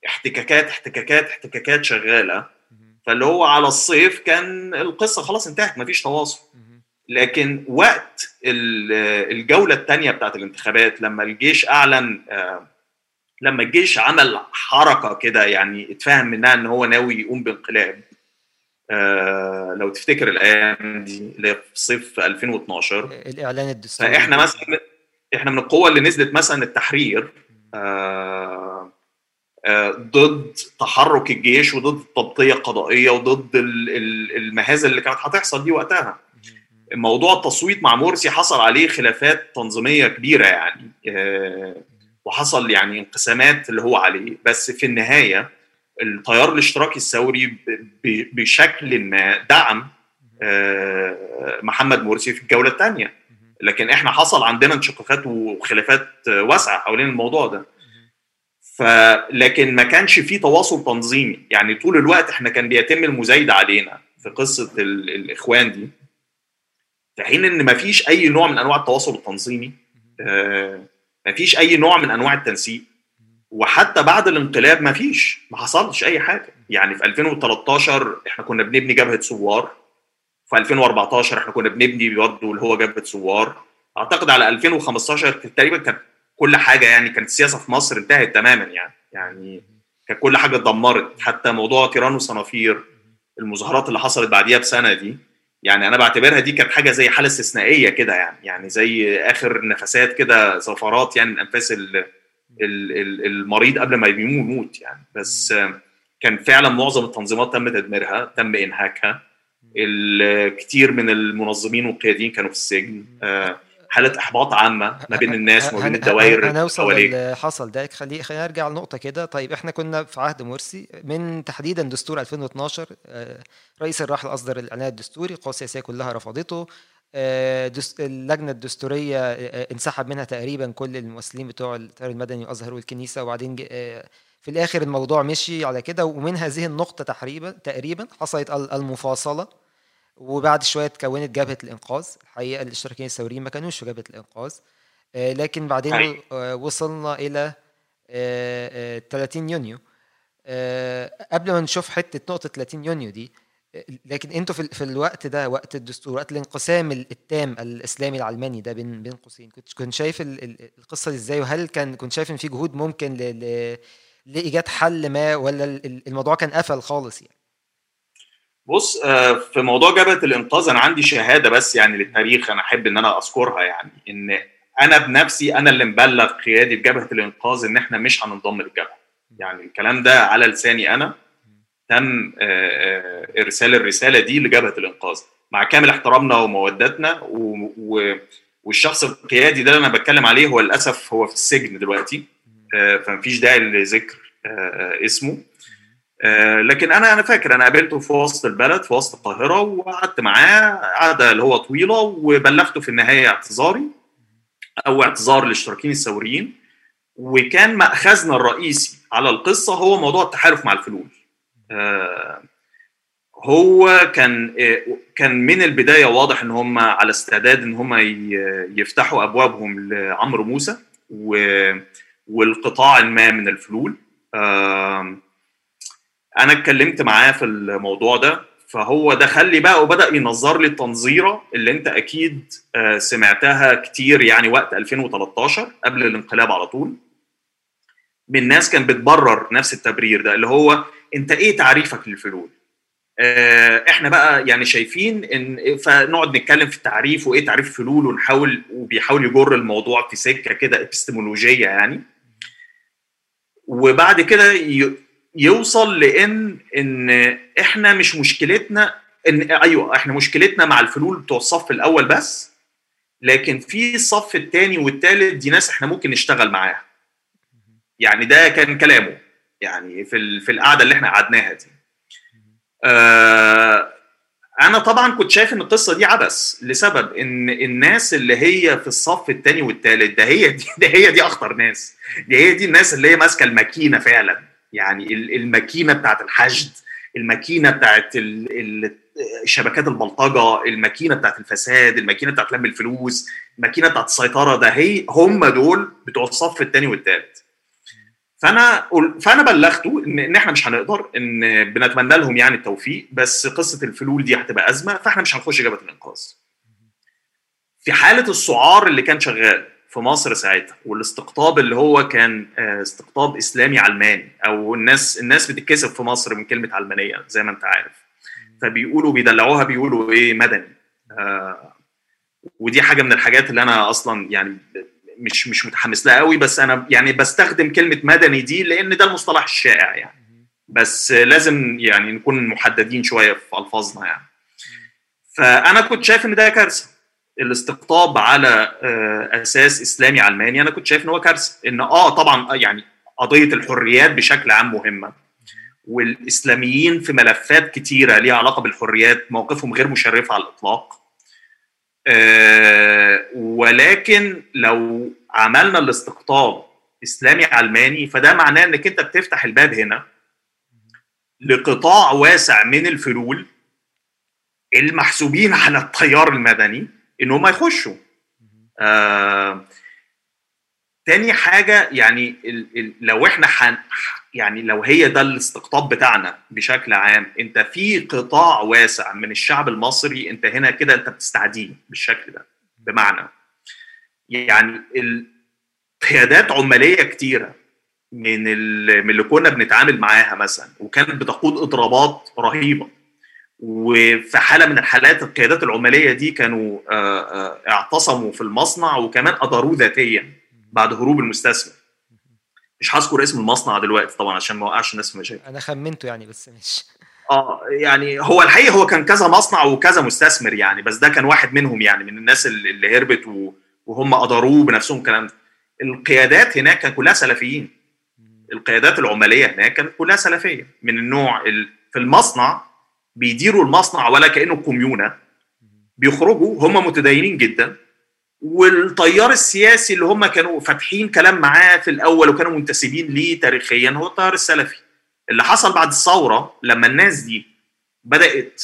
احتكاكات احتكاكات احتكاكات شغالة. فاللي هو على الصيف كان القصة خلاص انتهت مفيش تواصل. لكن وقت ال- الجولة الثانية بتاعت الانتخابات لما الجيش أعلن آه، لما الجيش عمل حركة كده يعني اتفهم منها إن هو ناوي يقوم بانقلاب آه، لو تفتكر الأيام دي اللي في صيف 2012 الإعلان الدستوري. فإحنا مثلا إحنا من القوة اللي نزلت مثلا التحرير آه، ضد تحرك الجيش وضد التبطيه القضائيه وضد ال- ال- المهازل اللي كانت هتحصل دي وقتها. موضوع التصويت مع مرسي حصل عليه خلافات تنظيمية كبيرة يعني آه، وحصل يعني انقسامات اللي هو عليه. بس في النهاية التيار الاشتراكي الثوري بشكل ما دعم آه، محمد مرسي في الجولة الثانية. لكن إحنا حصل عندنا انشقاقات وخلافات واسعة حوالين الموضوع ده. ف لكن ما كانش في تواصل تنظيمي. يعني طول الوقت إحنا كان بيتم المزايدة علينا في قصة ال... الإخوان دي. في حين إن ما فيش أي نوع من أنواع التواصل التنظيمي آه ما فيش أي نوع من أنواع التنسيق وحتى بعد الانقلاب ما فيش ما حصلش أي حاجة. يعني في 2013 إحنا كنا بنبني جبهة ثوار في 2014 إحنا كنا بنبني برضه اللي هو جبهة ثوار أعتقد على 2015 تقريبا كانت كل حاجة يعني كانت السياسة في مصر انتهت تماما يعني. يعني كانت كل حاجة اتدمرت حتى موضوع تيران وصنافير المظاهرات اللي حصلت بعديها بسنة دي. يعني أنا بعتبرها دي كانت حاجة زي حالة استثنائية كده يعني يعني زي آخر نفسات كده زفرات يعني من انفاس المريض قبل ما يموت يعني. بس كان فعلا معظم التنظيمات تم تدميرها تم إنهاكها. الكثير من المنظمين والقياديين كانوا في السجن. حاله إحباط عامة ما بين الناس وما بين الدوائر هنوصل اللي حصل. ده خلي خلينا نرجع لنقطة كده. طيب إحنا كنا في عهد مرسي. من تحديدا دستور 2012 رئيس الراحل اصدر الاعلان الدستوري القوى السياسيه كلها رفضته. اللجنة الدستورية انسحب منها تقريبا كل الممثلين بتوع التيار المدني وأزهر والكنيسة. وبعدين في الآخر الموضوع مشي على كده. ومن هذه النقطة تقريبا تقريبا حصلت المفاصلة. وبعد شوية اتكونت جبهة الإنقاذ. الحقيقة الاشتراكيين الثوريين ما كانوش في جبهة الإنقاذ. لكن بعدين وصلنا إلى 30 يونيو. قبل ما نشوف حتة نقطة 30 يونيو دي لكن أنتوا في, في الوقت ده وقت الدستور وقت الانقسام التام الإسلامي العلماني ده بين بين قوسين كنت كنت شايف القصة دي إزاي؟ وهل كان كنت شايف إن في جهود ممكن. لإيجاد حل ما ولا الموضوع كان قفل خالص يعني؟ بص في موضوع جبهة الإنقاذ أنا عندي شهادة بس يعني للتاريخ أنا أحب إن أنا أذكرها يعني إن أنا بنفسي أنا اللي مبلغ قيادي جبهه الإنقاذ إن إحنا مش هننضم للجبهة. يعني الكلام ده على لساني أنا تم إرسال الرسالة دي لجبهة الإنقاذ. مع كامل احترامنا ومودتنا و... و... والشخص القيادي ده اللي أنا بتكلم عليه هو للأسف هو في السجن دلوقتي فمفيش داعي لذكر اسمه. لكن أنا أنا فاكر أنا قابلته في وسط البلد في وسط القاهرة وقعدت معاه قعدة اللي هو طويلة وبلغته في النهاية اعتذاري أو اعتذار الاشتراكيين الثوريين. وكان مأخذنا الرئيسي على القصة هو موضوع التحالف مع الفلول. هو كان كان من البداية واضح إن هم على استعداد إن هم يفتحوا أبوابهم لعمرو موسى والقطاع ما من الفلول. أنا اتكلمت معاه في الموضوع ده فهو دخل لي بقى وبدأ ينظر لي التنظيرة اللي أنت أكيد سمعتها كتير يعني وقت 2013 قبل الانقلاب على طول من ناس كان بتبرر نفس التبرير ده اللي هو أنت إيه تعريفك للفلول؟ إحنا بقى يعني شايفين إن فنقعد نتكلم في التعريف وإيه تعريف الفلول ونحاول وبيحاول يجر الموضوع في سكة كده ابستمولوجيه يعني وبعد كده يوصل لإن إن إحنا مش مشكلتنا إن أيوه إحنا مشكلتنا مع الفلول بتوع الصف الأول بس لكن في الصف الثاني والثالث دي ناس إحنا ممكن نشتغل معاها. يعني ده كان كلامه يعني في في القعدة اللي إحنا قعدناها دي. آه أنا طبعا كنت شايف إن القصة دي عبث لسبب إن الناس اللي هي في الصف الثاني والثالث ده هي دي ده هي دي أخطر ناس. دي هي دي الناس اللي هي ماسكة الماكينة فعلا. يعني الماكينة بتاعت الحشد الماكينة بتاعت شبكات البلطجة الماكينة بتاعت الفساد الماكينة بتاعت لم الفلوس الماكينة بتاعت السيطرة ده هي هم دول بتوع الصف الثاني والثالث فأنا فأنا بلغته ان, إن إحنا مش هنقدر إن بنتمنى لهم يعني التوفيق بس قصة الفلول دي هتبقى أزمة فإحنا مش هنخش جبهه الإنقاذ. في حالة السعار اللي كان شغال في مصر ساعتها والاستقطاب اللي هو كان استقطاب إسلامي علماني أو الناس الناس بتتكسف في مصر من كلمة علمانية زي ما أنت عارف. فبيقولوا بيدلعوها بيقولوا إيه؟ مدني. آه ودي حاجة من الحاجات اللي أنا أصلا يعني مش مش متحمس لها قوي بس أنا يعني بستخدم كلمة مدني دي لأن ده المصطلح الشائع يعني. بس لازم يعني نكون محددين شوية في ألفاظنا يعني. فأنا كنت شايف إن ده كارثة. الاستقطاب على أساس إسلامي علماني. أنا كنت شايف إن هو كارثة إن آه طبعا يعني قضية الحريات بشكل عام مهمة. والإسلاميين في ملفات كتيرة ليها علاقة بالحريات موقفهم غير مشرف على الإطلاق. آه، ولكن لو عملنا الاستقطاب إسلامي علماني فده معناه إنك أنت بتفتح الباب هنا لقطاع واسع من الفلول المحسوبين على التيار المدني. إن هم يخشوا. آه تاني حاجة يعني ال ال لو إحنا حن يعني لو هي ده الاستقطاب بتاعنا بشكل عام أنت في قطاع واسع من الشعب المصري أنت هنا كده أنت بتستعديه بالشكل ده بمعنى. يعني القيادات عمالية كتيرة من من اللي كنا بنتعامل معاها مثلا وكانت بتقود اضرابات رهيبة. وفي حالة من الحالات القيادات العمالية دي كانوا اعتصموا في المصنع وكمان اداروه ذاتيا بعد هروب المستثمر. مش هذكر اسم المصنع دلوقتي طبعا عشان ما أوقعش الناس في مشاكل. أنا خمنته يعني بس مش آه يعني هو الحقيقة هو كان كذا مصنع وكذا مستثمر يعني بس ده كان واحد منهم يعني من الناس اللي هربت وهم اداروه بنفسهم الكلام ده. القيادات هناك كان كلها سلفيين. القيادات العمالية هناك كانت كلها سلفية. من النوع في المصنع بيديروا المصنع ولا كأنه كوميونة. بيخرجوا هم متدينين جدا. والتيار السياسي اللي هم كانوا فاتحين كلام معاه في الأول وكانوا منتسبين ليه تاريخيا هو التيار السلفي. اللي حصل بعد الثورة لما الناس دي بدأت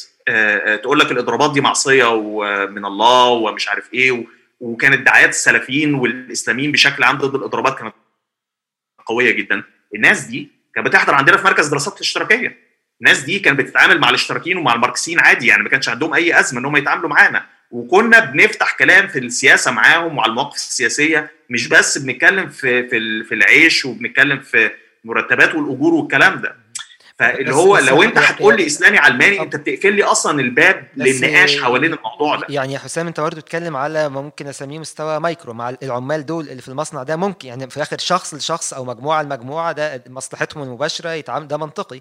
تقول لك الإضرابات دي معصية ومن الله ومش عارف إيه وكانت دعايات السلفيين والإسلاميين بشكل عام ضد الإضرابات كانت قوية جدا. الناس دي كانت بتحضر عندنا في مركز دراسات الاشتراكيه الناس دي كانت بتتعامل مع الاشتراكيين ومع الماركسيين عادي يعني ما كانش عندهم أي أزمة إن هم يتعاملوا معانا. وكنا بنفتح كلام في السياسة معاهم وعلى المواقف السياسية مش بس بنتكلم في في في العيش وبنتكلم في مرتبات والأجور والكلام ده. فاللي هو لو أنت هتقول لي إسلامي علماني أنت بتقفل لي أصلا الباب للنقاش حوالين الموضوع ده. يعني يا حسام أنت برضه بتتكلم على ممكن أسميه مستوى مايكرو مع العمال دول اللي في المصنع ده. ممكن يعني في الآخر شخص لشخص أو مجموعة لمجموعة ده مصلحتهم المباشرة يتعامل ده منطقي.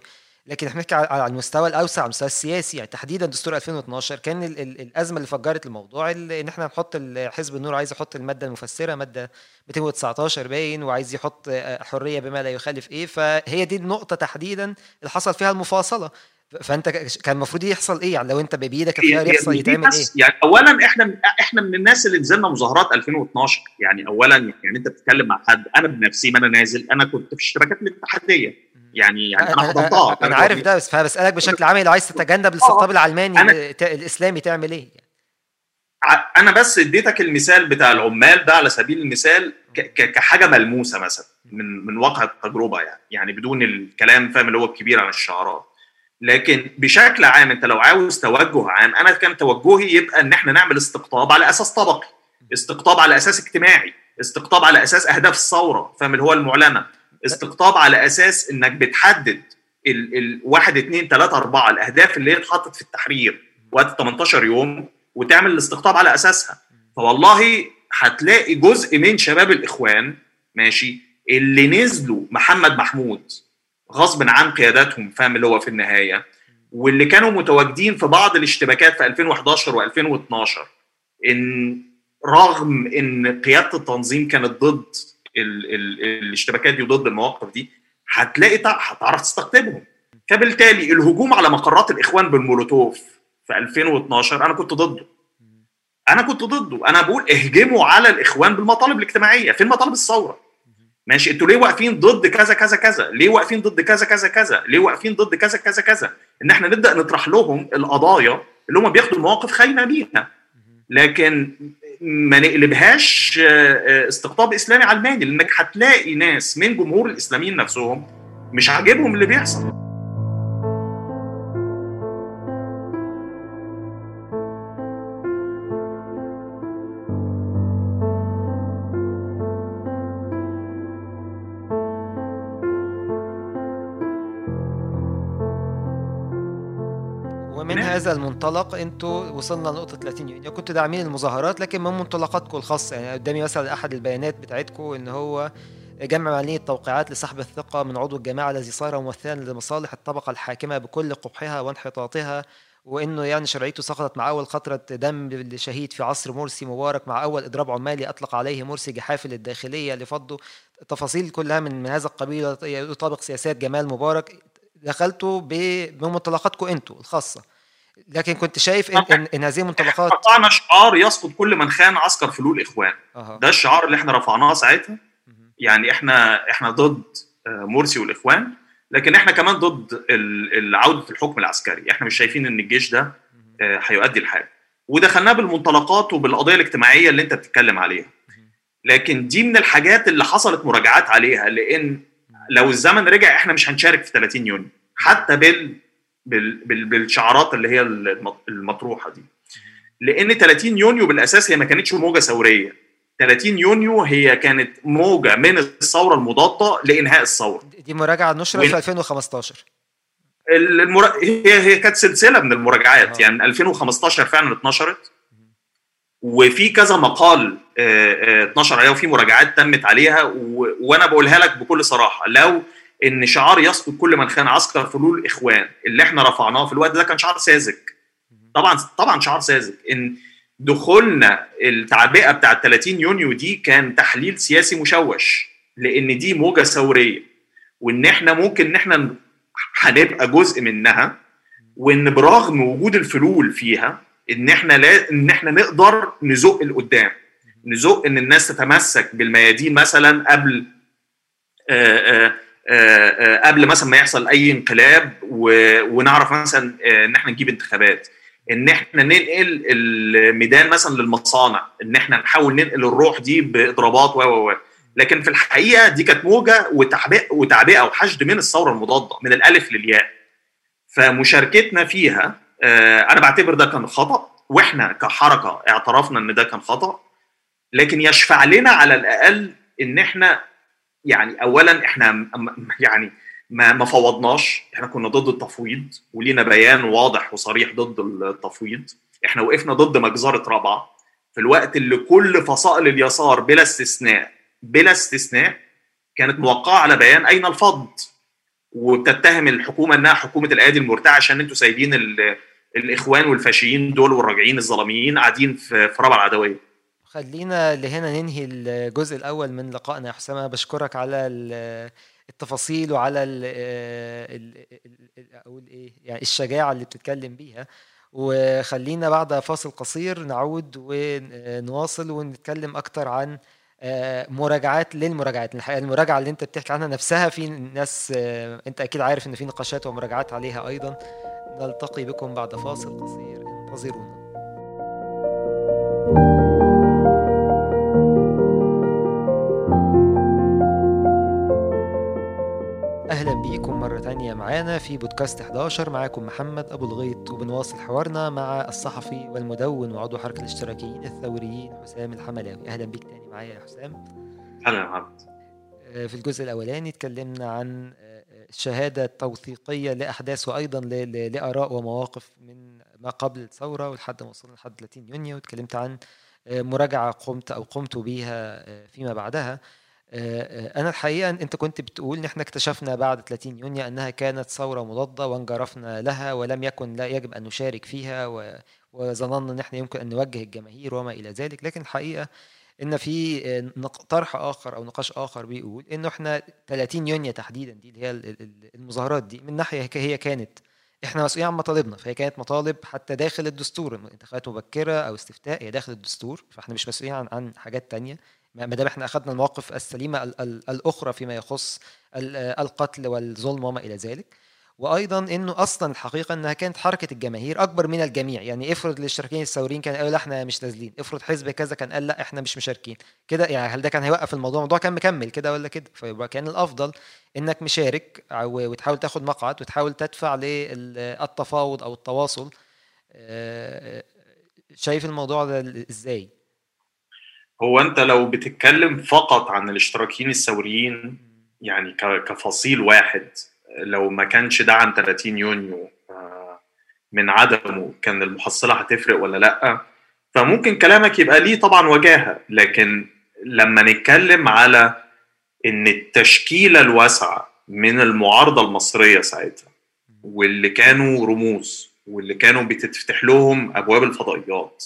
لكن إحنا بنحكي على المستوى الأوسع على المستوى السياسي. يعني تحديدا دستور 2012 كان ال ال الأزمة اللي فجرت الموضوع إن إحنا نحط حزب النور عايز يحط المادة المفسرة مادة 219 باين وعايز يحط حرية بما لا يخالف إيه. فهي دي النقطة تحديدا اللي حصل فيها المفاصلة. فانت كان المفروض يحصل إيه؟ يعني لو انت بإيدك الخيار يحصل يتعمل إيه؟ يعني اولا إحنا إحنا من الناس اللي نزلنا مظاهرات 2012 يعني اولا يعني أنت بتتكلم مع حد أنا بنفسي ما أنا نازل أنا كنت في اشتراكات الاتحادية. يعني يعني أنا حضرتها أنا عارف ده بس فبسألك بشكل عام لو عايز تتجنب الاستقطاب العلماني أنا الإسلامي تعمل إيه؟ أنا بس اديتك المثال بتاع العمال ده على سبيل المثال كحاجة ملموسة مثلا من من واقع التجربة يعني. يعني بدون الكلام فاهم اللي هو الكبير عن الشعارات لكن بشكل عام انت لو عاوز توجه عام أنا كان توجهي يبقى ان إحنا نعمل استقطاب على أساس طبقي استقطاب على أساس اجتماعي استقطاب على أساس أهداف الثورة فاهم اللي هو المعلنة استقطاب على أساس إنك بتحدد ال ال 1 2 3 4 الأهداف اللي هي اتحطت في التحرير وقت 18 يوم وتعمل الاستقطاب على أساسها. فوالله هتلاقي جزء من شباب الإخوان ماشي اللي نزلوا محمد محمود غصب عن قياداتهم فاهم اللي هو في النهاية. واللي كانوا متواجدين في بعض الاشتباكات في 2011 و2012 إن رغم إن قيادة التنظيم كانت ضد ال ال الاشتباكات دي وضد المواقف دي هتلاقي هتعرف تستقطبهم. فبالتالي الهجوم على مقرات الإخوان بالمولوتوف في 2012 أنا كنت ضده. أنا كنت ضده. أنا بقول اهجموا على الإخوان بالمطالب الاجتماعية فين مطالب الثورة. ماشي؟ أنتوا ليه واقفين ضد كذا كذا كذا؟ ليه واقفين ضد كذا كذا كذا؟ ليه واقفين ضد كذا كذا كذا؟ ان إحنا نبدأ نطرح لهم القضايا اللي هم بياخدوا مواقف خاينة بيها. لكن ما نقلبهاش استقطاب إسلامي علماني لأنك هتلاقي ناس من جمهور الإسلاميين نفسهم مش عاجبهم اللي بيحصل. المنطلق أنتوا وصلنا لنقطة 30 يونيو كنتوا داعمين المظاهرات لكن من منطلقاتكم الخاصة يعني قدامي مثلا أحد البيانات بتاعتكم إن هو جمع مالية توقيعات لسحب الثقة من عضو الجماعة الذي صار ممثلا لمصالح الطبقة الحاكمة بكل قبحها وانحطاطها وإنه يعني شرعيته سقطت مع أول قطرة دم لشهيد في عصر مرسي مبارك مع أول إضراب عمالي أطلق عليه مرسي جحافل الداخلية لفضه تفاصيل كلها من من هذا القبيل يطابق سياسات جمال مبارك. دخلتوا بمنطلقاتكم أنتوا الخاصة. لكن كنت شايف ان ان, إن هذه المنطلقات رفعنا شعار يسقط كل من خان عسكر فلول إخوان. أها. ده الشعار اللي إحنا رفعناه ساعتها. يعني إحنا إحنا ضد آه، مرسي والإخوان لكن إحنا كمان ضد عوده الحكم العسكري. إحنا مش شايفين إن الجيش ده آه، هيؤدي لحاجة. ودخلناه بالمنطلقات وبالقضية الاجتماعية اللي أنت بتتكلم عليها. لكن دي من الحاجات اللي حصلت مراجعات عليها لأن لو الزمن رجع إحنا مش هنشارك في 30 يونيو. حتى بال بالشعارات اللي هي الم- المطروحة دي. لأن 30 يونيو بالأساس هي ما كانتش موجة ثوريه 30 يونيو هي كانت موجة من الثورة المضادة لإنهاء الثورة. دي مراجعة نشرت في 2015 المرا... هي هي كانت سلسلة من المراجعات. آه. يعني من 2015 فعلا اتنشرت. وفي كذا مقال آه، آه، اتنشر عليها وفي مراجعات تمت عليها. و... وأنا بقولها لك بكل صراحة. لو إن شعار يسقط كل من خان عسكر فلول اخوان اللي إحنا رفعناه في الوقت ده كان شعار ساذج. طبعا طبعا شعار ساذج. إن دخولنا التعبئة بتاع 30 يونيو دي كان تحليل سياسي مشوش لإن دي موجة ثورية. وإن إحنا ممكن إن إحنا هنبقى جزء منها وإن برغم وجود الفلول فيها إن إحنا لا إن إحنا نقدر نزق لقدام. نزق إن الناس تتمسك بالميادين مثلا قبل آه، آه، آه، آه، قبل مثلا ما يحصل أي انقلاب ونعرف مثلا آه، إن إحنا نجيب انتخابات إن إحنا ننقل الميدان مثلا للمصانع إن إحنا نحاول ننقل الروح دي بإضرابات و و. لكن في الحقيقة دي كانت موجة وتعبئة وتعبئة وحشد من الثورة المضادة من الألف للياء. فمشاركتنا فيها آه، أنا بعتبر ده كان خطأ وإحنا كحركة اعترفنا إن ده كان خطأ لكن يشفع لنا على الأقل إن إحنا يعني اولا إحنا يعني ما ما فوضناش إحنا كنا ضد التفويض ولينا بيان واضح وصريح ضد التفويض. إحنا وقفنا ضد مجزرة رابعة. في الوقت اللي كل فصائل اليسار بلا استثناء بلا استثناء كانت موقعة على بيان أين الفض. وبتتهم الحكومة إنها حكومة الأيادي المرتعشه عشان أنتوا سايبين ال- الإخوان والفاشيين دول والراجعين الظلاميين قاعدين في رابعة العدوية. خلينا لهنا ننهي الجزء الأول من لقائنا يا حسام أنا بشكرك على ال- التفاصيل وعلى ال أقول إيه يعني الشجاعة اللي بتتكلم بيها. وخلينا بعد فاصل قصير نعود ونواصل ونتكلم أكتر عن آه، مراجعات للمراجعات. الحقيقة المراجعة اللي أنت بتحكي عنها نفسها في ناس آه، أنت أكيد عارف إن في نقاشات ومراجعات عليها أيضا. نلتقي بكم بعد فاصل قصير. انتظرونا. أهلا بيكم مرة تانية معانا في بودكاست 11 معاكم محمد أبو الغيط وبنواصل حوارنا مع الصحفي والمدون وعضو حركة الاشتراكيين الثوريين حسام الحملاوي. أهلا بيك تاني معايا يا حسام. أهلا يا محمد آه، في الجزء الأولاني اتكلمنا عن آه، الشهادة التوثيقية لأحداث وأيضا ل- ل- لآراء ومواقف من ما قبل الثورة ولحد ما وصلنا لحد 30 يونيو. اتكلمت عن آه، مراجعة قمت أو قمت بيها آه، فيما بعدها. آه، آه، أنا الحقيقة أنت كنت بتقول إن إحنا اكتشفنا بعد 30 يونيو أنها كانت ثورة مضادة وانجرفنا لها ولم يكن لا يجب أن نشارك فيها و- وظننا إن إحنا يمكن أن نوجه الجماهير وما إلى ذلك لكن الحقيقة إن في آه، طرح آخر أو نقاش آخر بيقول إنه إحنا 30 يونيو تحديدا دي اللي هي ال- ال- ال- المظاهرات دي من ناحية هي- هي كانت إحنا مسؤولين عن مطالبنا فهي كانت مطالب حتى داخل الدستور انتخابات مبكرة أو استفتاء هي داخل الدستور فإحنا مش مسؤولين عن عن حاجات تانية. ما دام إحنا أخذنا المواقف السليمة ال- ال- الأخرى فيما يخص ال- القتل والظلم وما إلى ذلك. وأيضا إنه أصلا الحقيقة إنها كانت حركة الجماهير أكبر من الجميع. يعني إفرض الاشتراكيين الثوريين كان قالوا لا إحنا مش نازلين. إفرض حزب كذا كان قال لا إحنا مش مشاركين. كده يعني هل ده كان هيوقف الموضوع؟ الموضوع كان مكمل كده ولا كده؟ فيبقى كان الأفضل إنك مشارك وتحاول تاخد مقعد وتحاول تدفع للتفاوض أو التواصل. آه، شايف الموضوع ده إزاي؟ هو انت لو بتتكلم فقط عن الاشتراكيين الثوريين يعني كفصيل واحد لو ما كانش ده عن 30 يونيو آه، من عدمه كان المحصلة هتفرق ولا لأ؟ فممكن كلامك يبقى ليه طبعا وجاهة لكن لما نتكلم على إن التشكيلة الواسعة من المعارضة المصرية ساعتها واللي كانوا رموز واللي كانوا بتتفتح لهم أبواب الفضائيات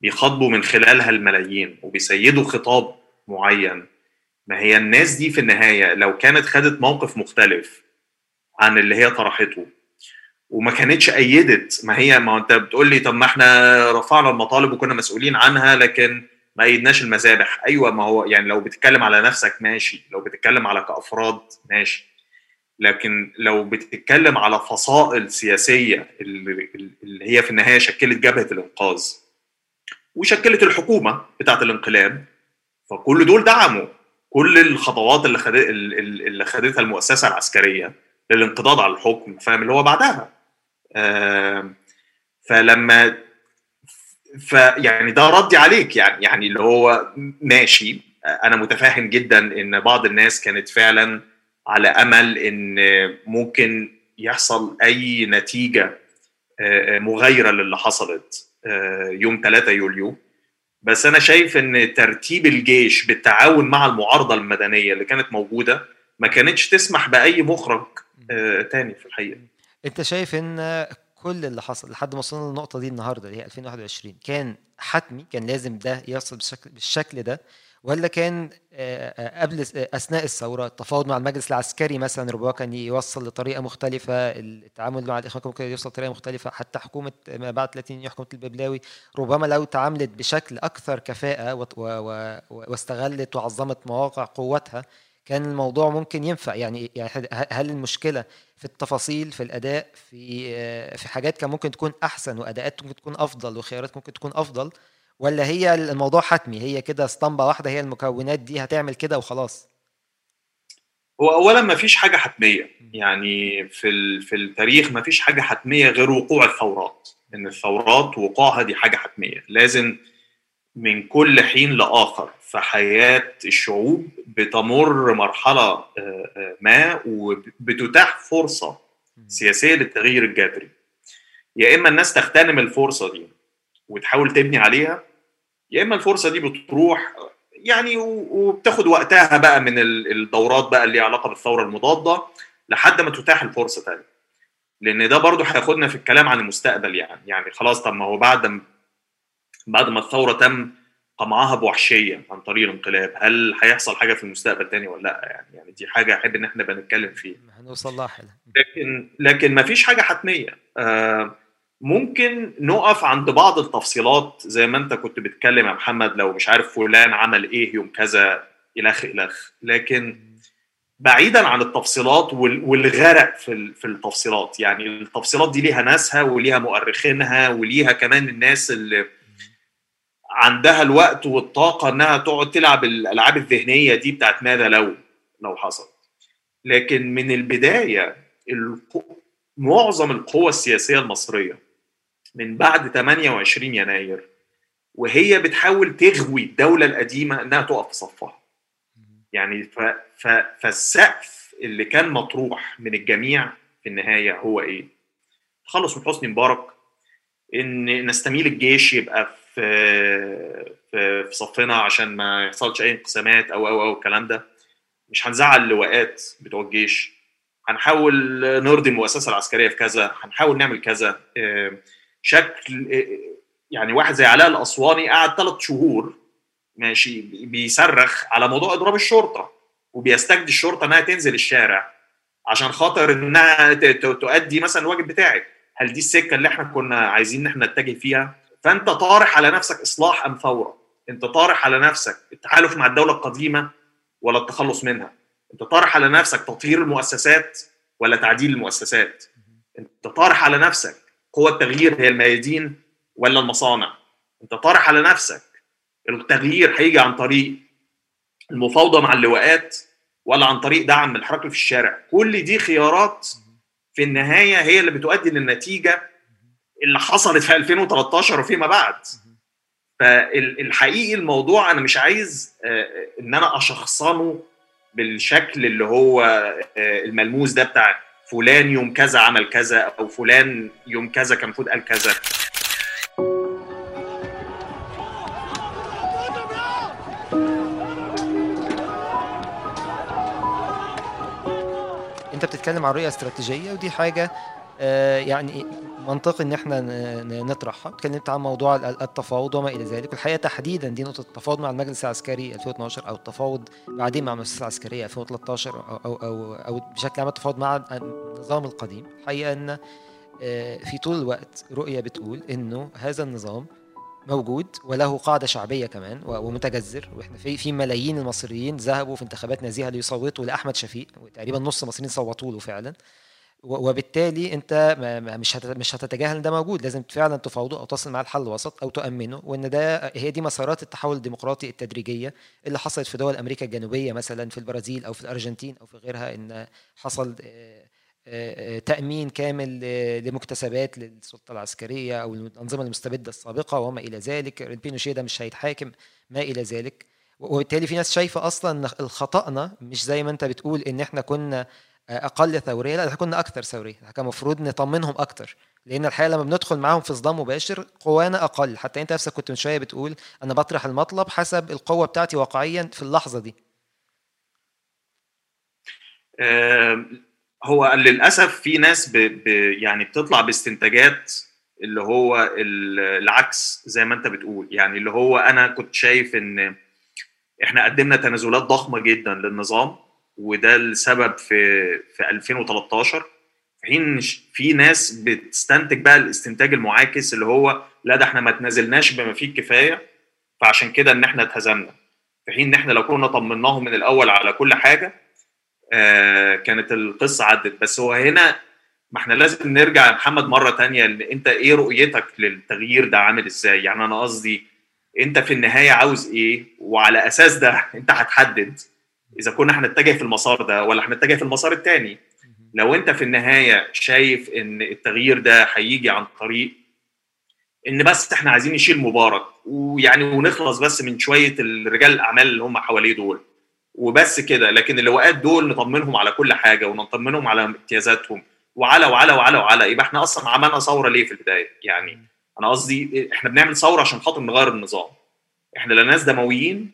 بيخاطبوا من خلالها الملايين وبيسيدوا خطاب معين. ما هي الناس دي في النهاية لو كانت خدت موقف مختلف عن اللي هي طرحته وما كانتش أيدت ما هي ما أنت بتقول لي طب ما إحنا رفعنا المطالب وكنا مسؤولين عنها لكن ما أيدناش المذابح. أيوه ما هو يعني لو بتتكلم على نفسك ماشي لو بتتكلم على كأفراد ماشي. لكن لو بتتكلم على فصائل سياسية اللي هي في النهاية شكلت جبهة الإنقاذ. وشكلت الحكومة بتاعه الانقلاب. فكل دول دعموا كل الخطوات اللي خدت اللي خدتها المؤسسة العسكرية للانقضاض على الحكم فاهم؟ اللي هو بعدها. فلما فيعني ده ردي عليك يعني يعني اللي هو ماشي. أنا متفاهم جدا إن بعض الناس كانت فعلا على أمل إن ممكن يحصل أي نتيجة مغايرة للي حصلت. يوم 3 يوليو. بس أنا شايف إن ترتيب الجيش بالتعاون مع المعارضة المدنية اللي كانت موجودة ما كانتش تسمح بأي مخرج تاني في الحقيقة. أنت شايف إن كل اللي حصل لحد ما وصلنا للنقطة دي النهارده اللي هي 2021 كان حتمي كان لازم ده يحصل بالشكل بالشكل ده ولا كان قبل أثناء الثورة التفاوض مع المجلس العسكري مثلا ربما كان يوصل لطريقة مختلفة التعامل مع الإخوان ممكن يوصل لطريقة مختلفة حتى حكومة ما بعد 30 حكومة الببلاوي ربما لو تعاملت بشكل أكثر كفاءة واستغلت وعظمت مواقع قوتها كان الموضوع ممكن ينفع. يعني يعني هل المشكلة في التفاصيل في الأداء في في حاجات كان ممكن تكون أحسن وأداءات ممكن تكون أفضل وخيارات ممكن تكون أفضل؟ ولا هي الموضوع حتمي هي كده اسطمبة واحدة هي المكونات دي هتعمل كده وخلاص؟ هو اولا ما فيش حاجة حتمية. يعني في في التاريخ ما فيش حاجة حتمية غير وقوع الثورات. إن الثورات وقوعها دي حاجة حتمية. لازم من كل حين لآخر في حياة الشعوب بتمر مرحلة ما وبتتاح فرصة سياسية للتغيير الجذري. يا إما الناس تغتنم الفرصة دي وتحاول تبني عليها يا إما الفرصة دي بتروح يعني وبتاخد وقتها بقى من الدورات بقى اللي علاقة بالثورة المضادة لحد ما تتاح الفرصة تاني لأن ده برضو هياخدنا في الكلام عن المستقبل يعني. يعني خلاص طب ما هو بعد بعد ما الثورة تم قمعها بوحشية عن طريق الانقلاب هل هيحصل حاجة في المستقبل تاني ولا لأ؟ يعني يعني دي حاجة أحب إن إحنا بنتكلم فيها. هنوصل لها لكن لكن ما فيش حاجة حتمية. آه ممكن نقف عند بعض التفصيلات زي ما انت كنت بتتكلم يا محمد لو مش عارف فلان عمل إيه يوم كذا الخ الخ لكن بعيدا عن التفصيلات والغرق في في التفصيلات. يعني التفصيلات دي ليها ناسها وليها مؤرخينها وليها كمان الناس اللي عندها الوقت والطاقة إنها تقعد تلعب الألعاب الذهنية دي بتاعت ماذا لو لو حصل لكن من البداية معظم القوى السياسية المصرية من بعد 28 يناير وهي بتحاول تغوي الدولة القديمة إنها تقف في صفها. يعني ف ف فالسقف اللي كان مطروح من الجميع في النهاية هو إيه؟ تخلص من حسني مبارك إن نستميل الجيش يبقى في في, في صفنا عشان ما يحصلش أي انقسامات أو أو أو الكلام ده. مش هنزعل اللواءات بتوع الجيش. هنحاول نرضي المؤسسة العسكرية في كذا هنحاول نعمل كذا. شكل يعني واحد زي علاء الأسواني قعد ثلاث شهور ماشي بيصرخ على موضوع إضراب الشرطة وبيستجدي الشرطة إنها تنزل الشارع عشان خاطر إنها تؤدي مثلا الواجب بتاعك. هل دي السكة اللي إحنا كنا عايزين إن إحنا نتجه فيها؟ فأنت طارح على نفسك إصلاح أم ثورة. أنت طارح على نفسك التحالف مع الدولة القديمة ولا التخلص منها. أنت طارح على نفسك تطهير المؤسسات ولا تعديل المؤسسات. أنت طارح على نفسك قوة التغيير هي الميادين ولا المصانع؟ انت طارح على نفسك. التغيير هيجي عن طريق المفاوضة مع اللواءات ولا عن طريق دعم الحركة في الشارع. كل دي خيارات في النهاية هي اللي بتؤدي للنتيجة اللي حصلت في 2013 وفيما بعد. فالحقيقي الموضوع أنا مش عايز إن أنا أشخصنه بالشكل اللي هو الملموس ده بتاع فلان يوم كذا عمل كذا أو فلان يوم كذا كان المفروض قال كذا. أنت بتتكلم عن رؤية استراتيجية ودي حاجة يعني منطقي إن إحنا نطرحها. اتكلمت عن موضوع التفاوض وما إلى ذلك. والحقيقة تحديدا دي نقطة التفاوض مع المجلس العسكري 2012 أو التفاوض بعدين مع المؤسسه العسكريه 2013 أو أو أو, أو بشكل عام التفاوض مع النظام القديم. الحقيقة إن آه، في طول الوقت رؤية بتقول إنه هذا النظام موجود وله قاعدة شعبية كمان ومتجذر. وإحنا في في ملايين المصريين ذهبوا في انتخابات نزيهة ليصوتوا لأحمد شفيق وتقريبا نص المصريين صوتوا له فعلا. وبالتالي انت مش مش هتتجاهل إن ده موجود. لازم فعلا تفاوضه أو تصل معاه الحل الوسط أو تامنه وإن ده هي دي مسارات التحول الديمقراطي التدريجية اللي حصلت في دول أمريكا الجنوبية مثلا في البرازيل أو في الأرجنتين أو في غيرها إن حصل آه، آه، آه، تأمين كامل لمكتسبات للسلطة العسكرية أو الأنظمة المستبدة السابقة وما إلى ذلك. بينوشيه ده مش هيتحاكم ما إلى ذلك. وبالتالي في ناس شايفة أصلا إن الخطأنا مش زي ما أنت بتقول إن إحنا كنا أقل ثورية؟ لا إحنا كنا أكثر ثورية. إحنا كان المفروض نطمنهم أكتر. لأن الحقيقة لما بندخل معاهم في صدام مباشر قوانا أقل. حتى أنت نفسك كنت من شوية بتقول أنا بطرح المطلب حسب القوة بتاعتي واقعيا في اللحظة دي. هو للأسف في ناس ب... ب... يعني بتطلع باستنتاجات اللي هو ال- العكس زي ما أنت بتقول. يعني اللي هو أنا كنت شايف إن إحنا قدمنا تنازلات ضخمة جدا للنظام. وده السبب في في 2013 في حين في ناس بتستنتج بقى الاستنتاج المعاكس اللي هو لا ده إحنا ما تنازلناش بما فيه الكفاية فعشان كده إن إحنا اتهزمنا. في حين إن إحنا لو كنا طمناهم من الأول على كل حاجة آه كانت القصة عدت. بس هو هنا ما إحنا لازم نرجع يا محمد مرة تانية إن أنت إيه رؤيتك للتغيير ده عامل إزاي؟ يعني أنا قصدي أنت في النهاية عاوز إيه؟ وعلى أساس ده أنت هتحدد إذا كنا هنتجه في المسار ده ولا هنتجه في المسار التاني. لو أنت في النهاية شايف إن التغيير ده هيجي عن طريق إن بس إحنا عايزين نشيل مبارك ويعني ونخلص بس من شوية الرجال الأعمال اللي هم حواليه دول وبس كده. لكن اللواءات دول نطمنهم على كل حاجة ونطمنهم على امتيازاتهم وعلى وعلى وعلى وعلى. يبقى إحنا أصلا عملنا ثورة ليه في البداية؟ يعني أنا قصدي إحنا بنعمل ثورة عشان خاطر نغير النظام. إحنا لا ناس دمويين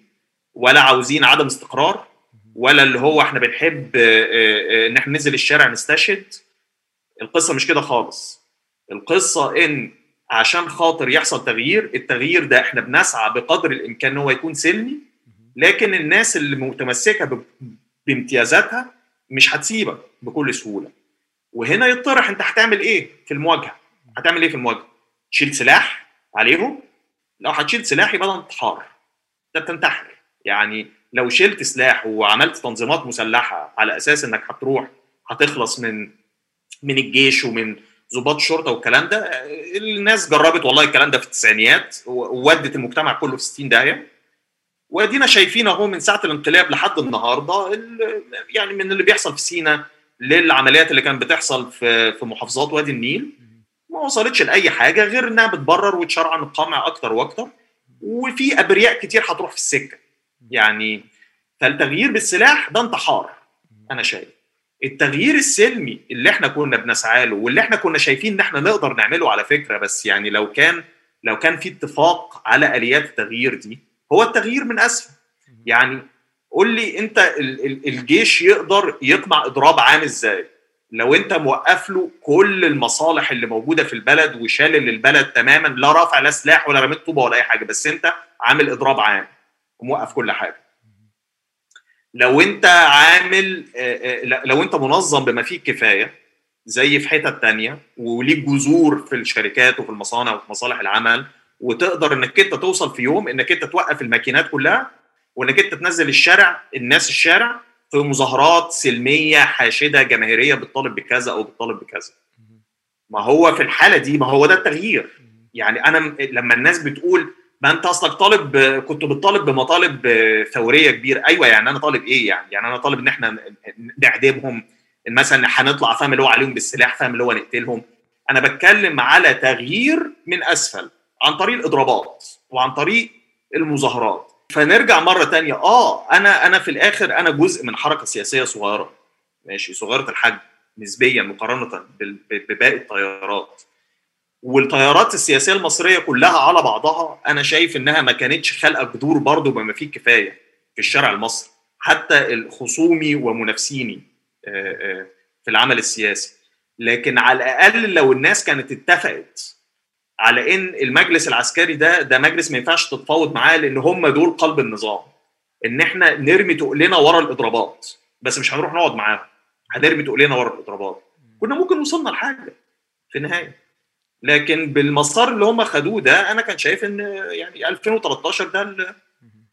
ولا عاوزين عدم استقرار ولا اللي هو إحنا بنحب آه، آه، آه، ان إحنا ننزل الشارع نستشهد. القصة مش كده خالص. القصة إن عشان خاطر يحصل تغيير التغيير ده إحنا بنسعى بقدر الإمكان إن هو يكون سلمي لكن الناس اللي متمسكة بامتيازاتها مش هتسيبك بكل سهولة. وهنا يطرح أنت هتعمل إيه في المواجهة؟ هتعمل إيه في المواجهة؟ تشيل سلاح عليهم؟ لو هتشيل سلاح يبقى انتحار ده بتنتحر. يعني لو شلت سلاح وعملت تنظيمات مسلحة على أساس إنك هتروح هتخلص من من الجيش ومن ضباط الشرطة والكلام ده الناس جربت والله الكلام ده في التسعينيات وودت المجتمع كله في 60 داهية. وأدينا شايفين أهو من ساعة الانقلاب لحد النهارده ال- يعني من اللي بيحصل في سينا للعمليات اللي كانت بتحصل في في محافظات وادي النيل. ما وصلتش لأي حاجة غير إنها بتبرر وتشرع القمع أكتر وأكتر. وفي أبرياء كتير هتروح في السكة. يعني فالتغيير بالسلاح ده انتحار أنا شايف. التغيير السلمي اللي إحنا كنا بنسعى له واللي إحنا كنا شايفين إن إحنا نقدر نعمله على فكرة بس يعني لو كان لو كان في اتفاق على آليات التغيير دي هو التغيير من اسفل يعني قول لي أنت ال- ال- الجيش يقدر يقمع اضراب عام إزاي؟ لو أنت موقف له كل المصالح اللي موجودة في البلد وشالل البلد تماما لا رافع لا سلاح ولا رميت طوبة ولا أي حاجة بس أنت عامل اضراب عام. وموقف كل حاجة. لو أنت عامل آه، آه، لو أنت منظم بما فيه الكفاية زي في حتت تانية وليك جذور في الشركات وفي المصانع وفي مصالح العمل وتقدر إنك أنت توصل في يوم إنك أنت توقف الماكينات كلها وإنك أنت تنزل الشارع الناس الشارع في مظاهرات سلمية حاشدة جماهيرية بتطالب بكذا أو بتطالب بكذا. ما هو في الحالة دي ما هو ده التغيير. يعني أنا لما الناس بتقول ما انت اصلك طالب كنت بتطالب بمطالب ثورية كبيرة. أيوه يعني أنا طالب إيه يعني؟ يعني أنا طالب إن إحنا نعدمهم. مثلا هنطلع فاهم اللي هو عليهم بالسلاح فاهم اللي هو نقتلهم. أنا بتكلم على تغيير من أسفل عن طريق الإضرابات وعن طريق المظاهرات. فنرجع مرة تانية. آه أنا أنا في الآخر أنا جزء من حركة سياسية صغيرة. ماشي صغيرة الحجم نسبيا مقارنة بباقي التيارات. والتيارات السياسية المصرية كلها على بعضها أنا شايف إنها ما كانتش خالقه جذور برضه بما فيه الكفاية في الشارع المصري حتى خصومي ومنافسيني آه، آه، في العمل السياسي. لكن على الأقل لو الناس كانت اتفقت على إن المجلس العسكري ده ده مجلس ما ينفعش تتفاوض معاه لأن هم دول قلب النظام. إن إحنا نرمي تقلنا ورا الإضرابات بس مش هنروح نقعد معاهم هنرمي تقلنا ورا الإضرابات. كنا ممكن وصلنا لحاجة في في النهاية. لكن بالمسار اللي هم خدوه ده أنا كان شايف إن يعني 2013 ده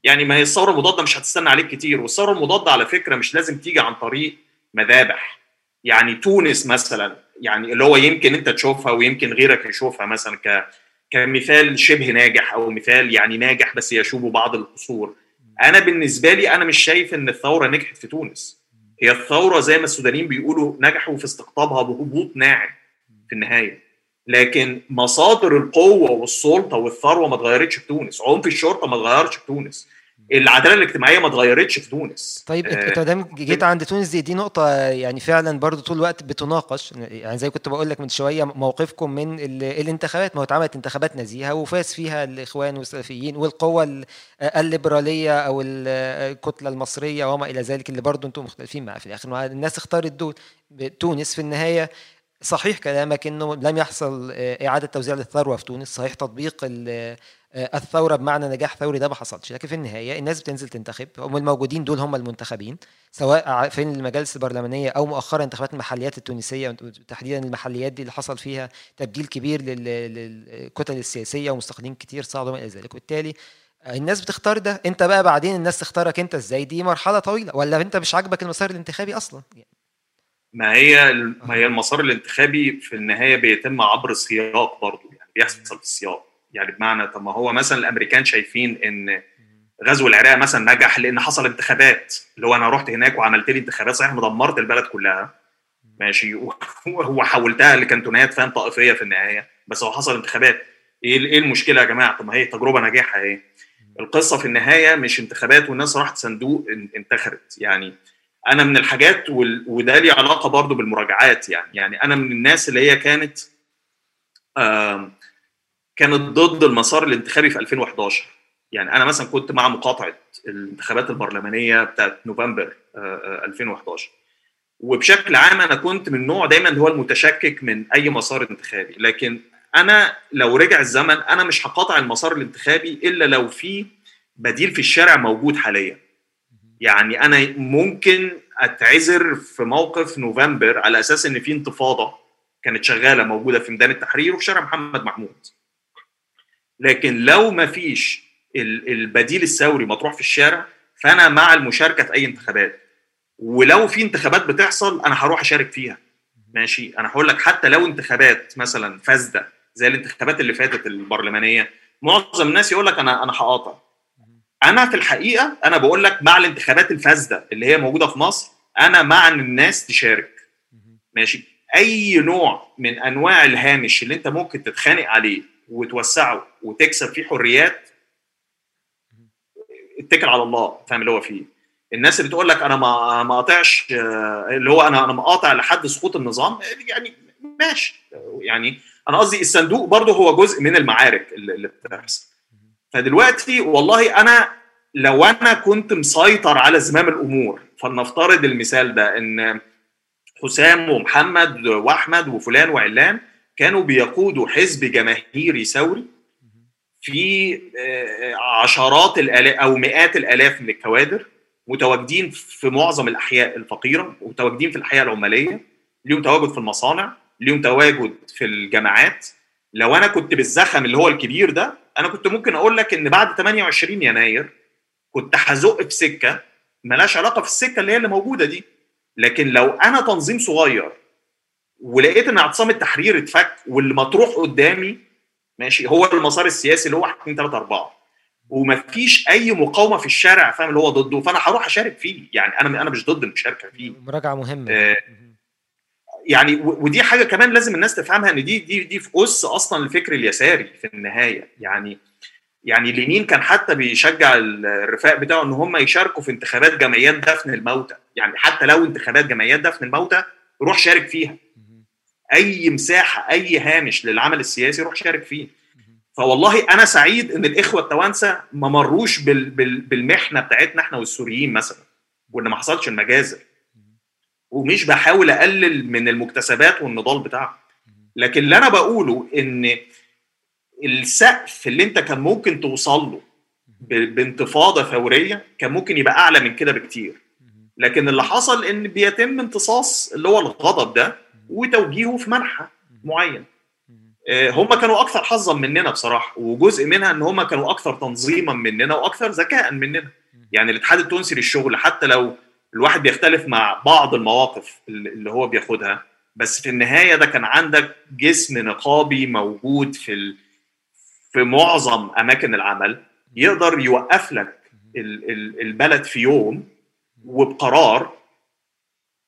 يعني ما هي الثورة المضادة مش هتستنى عليك كتير والثورة المضادة على فكرة مش لازم تيجي عن طريق مذابح. يعني تونس مثلا يعني اللي هو يمكن أنت تشوفها ويمكن غيرك يشوفها مثلا ك كمثال شبه ناجح أو مثال يعني ناجح بس يشوب بعض القصور. أنا بالنسبة لي أنا مش شايف إن الثورة نجحت في تونس. هي الثورة زي ما السودانيين بيقولوا نجحوا في استقطابها بهبوط ناعم في النهاية. لكن مصادر القوة والسلطة والثروة ما اتغيرتش في تونس. عنف الشرطة ما اتغيرش في تونس. العدالة الاجتماعية ما اتغيرتش في تونس. طيب انت آه، انت دام جيت عند تونس دي دي نقطة يعني فعلا برضو طول الوقت بتناقش. يعني زي كنت بقول لك من شوية موقفكم من ال- الانتخابات. ما هو اتعملت انتخابات نزيهة وفاز فيها الإخوان والسلفيين والقوى ال- الليبرالية أو ال- الكتلة المصرية وما إلى ذلك اللي برضو أنتم مختلفين معاه في الآخر. ما الناس اختارت دول تونس في النهاية صحيح كلامك إنه لم يحصل آه، إعادة توزيع للثروة في تونس صحيح تطبيق آه، الثورة بمعنى نجاح ثوري ده ما حصلش لكن في النهاية الناس بتنزل تنتخب هم الموجودين دول هم المنتخبين سواء في المجالس البرلمانية أو مؤخرا انتخابات المحليات التونسية تحديدا المحليات دي اللي حصل فيها تبديل كبير لل- للكتل السياسية ومستقلين كتير صعدوا وما إلى ذلك. وبالتالي الناس بتختار ده أنت بقى بعدين الناس تختارك أنت إزاي؟ دي مرحلة طويلة ولا أنت مش عاجبك المسار الانتخابي أصلا؟ ما هي ما هي المسار الانتخابي في النهاية بيتم عبر سياق برضه يعني بيحصل في السياق. يعني بمعنى طب ما هو مثلا الأمريكان شايفين إن غزو العراق مثلا نجح لأن حصل انتخابات اللي هو أنا رحت هناك وعملت لي انتخابات صحيح دمرت البلد كلها. ماشي. وحولتها لكانتونات فاهم طائفية في النهاية. بس هو حصل انتخابات. إيه إيه المشكلة يا جماعة؟ طب ما هي تجربة ناجحة أهي. القصة في النهاية مش انتخابات والناس راحت صندوق ان- انتخبت. يعني أنا من الحاجات وده لي علاقة برضو بالمراجعات يعني. يعني أنا من الناس اللي هي كانت كانت ضد المسار الانتخابي في 2011 يعني أنا مثلا كنت مع مقاطعة الانتخابات البرلمانية بتاعت نوفمبر آه، آه، 2011 وبشكل عام أنا كنت من النوع دايما اللي هو المتشكك من أي مسار انتخابي. لكن أنا لو رجع الزمن أنا مش هقاطع المسار الانتخابي إلا لو في بديل في الشارع موجود حاليا. يعني أنا ممكن أتعذر في موقف نوفمبر على أساس إن في انتفاضة كانت شغالة موجودة في ميدان التحرير وفي شارع محمد محمود. لكن لو ما فيش ال- البديل الثوري مطروح في الشارع فأنا مع المشاركة في أي انتخابات. ولو في انتخابات بتحصل أنا هروح أشارك فيها. ماشي؟ أنا هقول لك حتى لو انتخابات مثلا فاسدة زي الانتخابات اللي فاتت البرلمانية معظم الناس يقول لك أنا أنا هقاطع. أنا في الحقيقة أنا بقول لك مع الانتخابات الفاسدة اللي هي موجودة في مصر أنا مع إن الناس تشارك. ماشي؟ أي نوع من أنواع الهامش اللي أنت ممكن تتخانق عليه وتوسعه وتكسب فيه حريات اتكل على الله فاهم اللي هو فيه. الناس اللي بتقول لك أنا ما ما قاطعش اللي هو أنا أنا مقاطع لحد سقوط النظام يعني ماشي. يعني أنا قصدي الصندوق برضه هو جزء من المعارك اللي بتحصل. فدلوقتي والله أنا لو أنا كنت مسيطر على زمام الأمور فلنفترض المثال ده إن حسام ومحمد وأحمد وفلان وعلان كانوا بيقودوا حزب جماهيري ثوري في آه، عشرات الالاف أو مئات الآلاف من الكوادر متواجدين في معظم الأحياء الفقيرة ومتواجدين في الأحياء العمالية ليهم تواجد في المصانع ليهم تواجد في الجامعات. لو أنا كنت بالزخم اللي هو الكبير ده أنا كنت ممكن أقول لك إن بعد 28 يناير كنت هزق في سكة ملهاش علاقة في السكة اللي هي اللي موجودة دي. لكن لو أنا تنظيم صغير ولقيت إن اعتصام التحرير اتفك واللي مطروح قدامي ماشي هو المسار السياسي اللي هو 1 2 3 4 ومفيش أي مقاومة في الشارع فاهم اللي هو ضده فأنا هروح أشارك فيه. يعني أنا أنا مش ضد المشاركة فيه. مراجعة مهمة. آه، يعني ودي حاجة كمان لازم الناس تفهمها إن دي دي دي في اس أصلا الفكر اليساري في النهاية. يعني يعني اليمين كان حتى بيشجع ال- الرفاق بتاعه إن هم يشاركوا في انتخابات جمعيات دفن الموتى. يعني حتى لو انتخابات جمعيات دفن الموتى روح شارك فيها. أي مساحة أي هامش للعمل السياسي روح شارك فيه. فوالله أنا سعيد إن الإخوة التوانسة ما مروش بال بال بالمحنة بتاعتنا إحنا والسوريين مثلا وإن ما حصلش المجازر. ومش بحاول أقلل من المكتسبات والنضال بتاعهم لكن اللي أنا بقوله إن السقف اللي أنت كان ممكن توصل له بانتفاضة ثوريه كان ممكن يبقى أعلى من كده بكتير. لكن اللي حصل إن بيتم امتصاص اللي هو الغضب ده وتوجيهه في منحى معين. آه، هم كانوا أكثر حظا مننا بصراحة وجزء منها إن هم كانوا أكثر تنظيما مننا وأكثر ذكاء مننا. يعني الاتحاد التونسي للشغل حتى لو الواحد بيختلف مع بعض المواقف اللي هو بياخدها بس في النهاية ده كان عندك جسم نقابي موجود في ال... في معظم أماكن العمل يقدر يوقف لك ال- ال- البلد في يوم وبقرار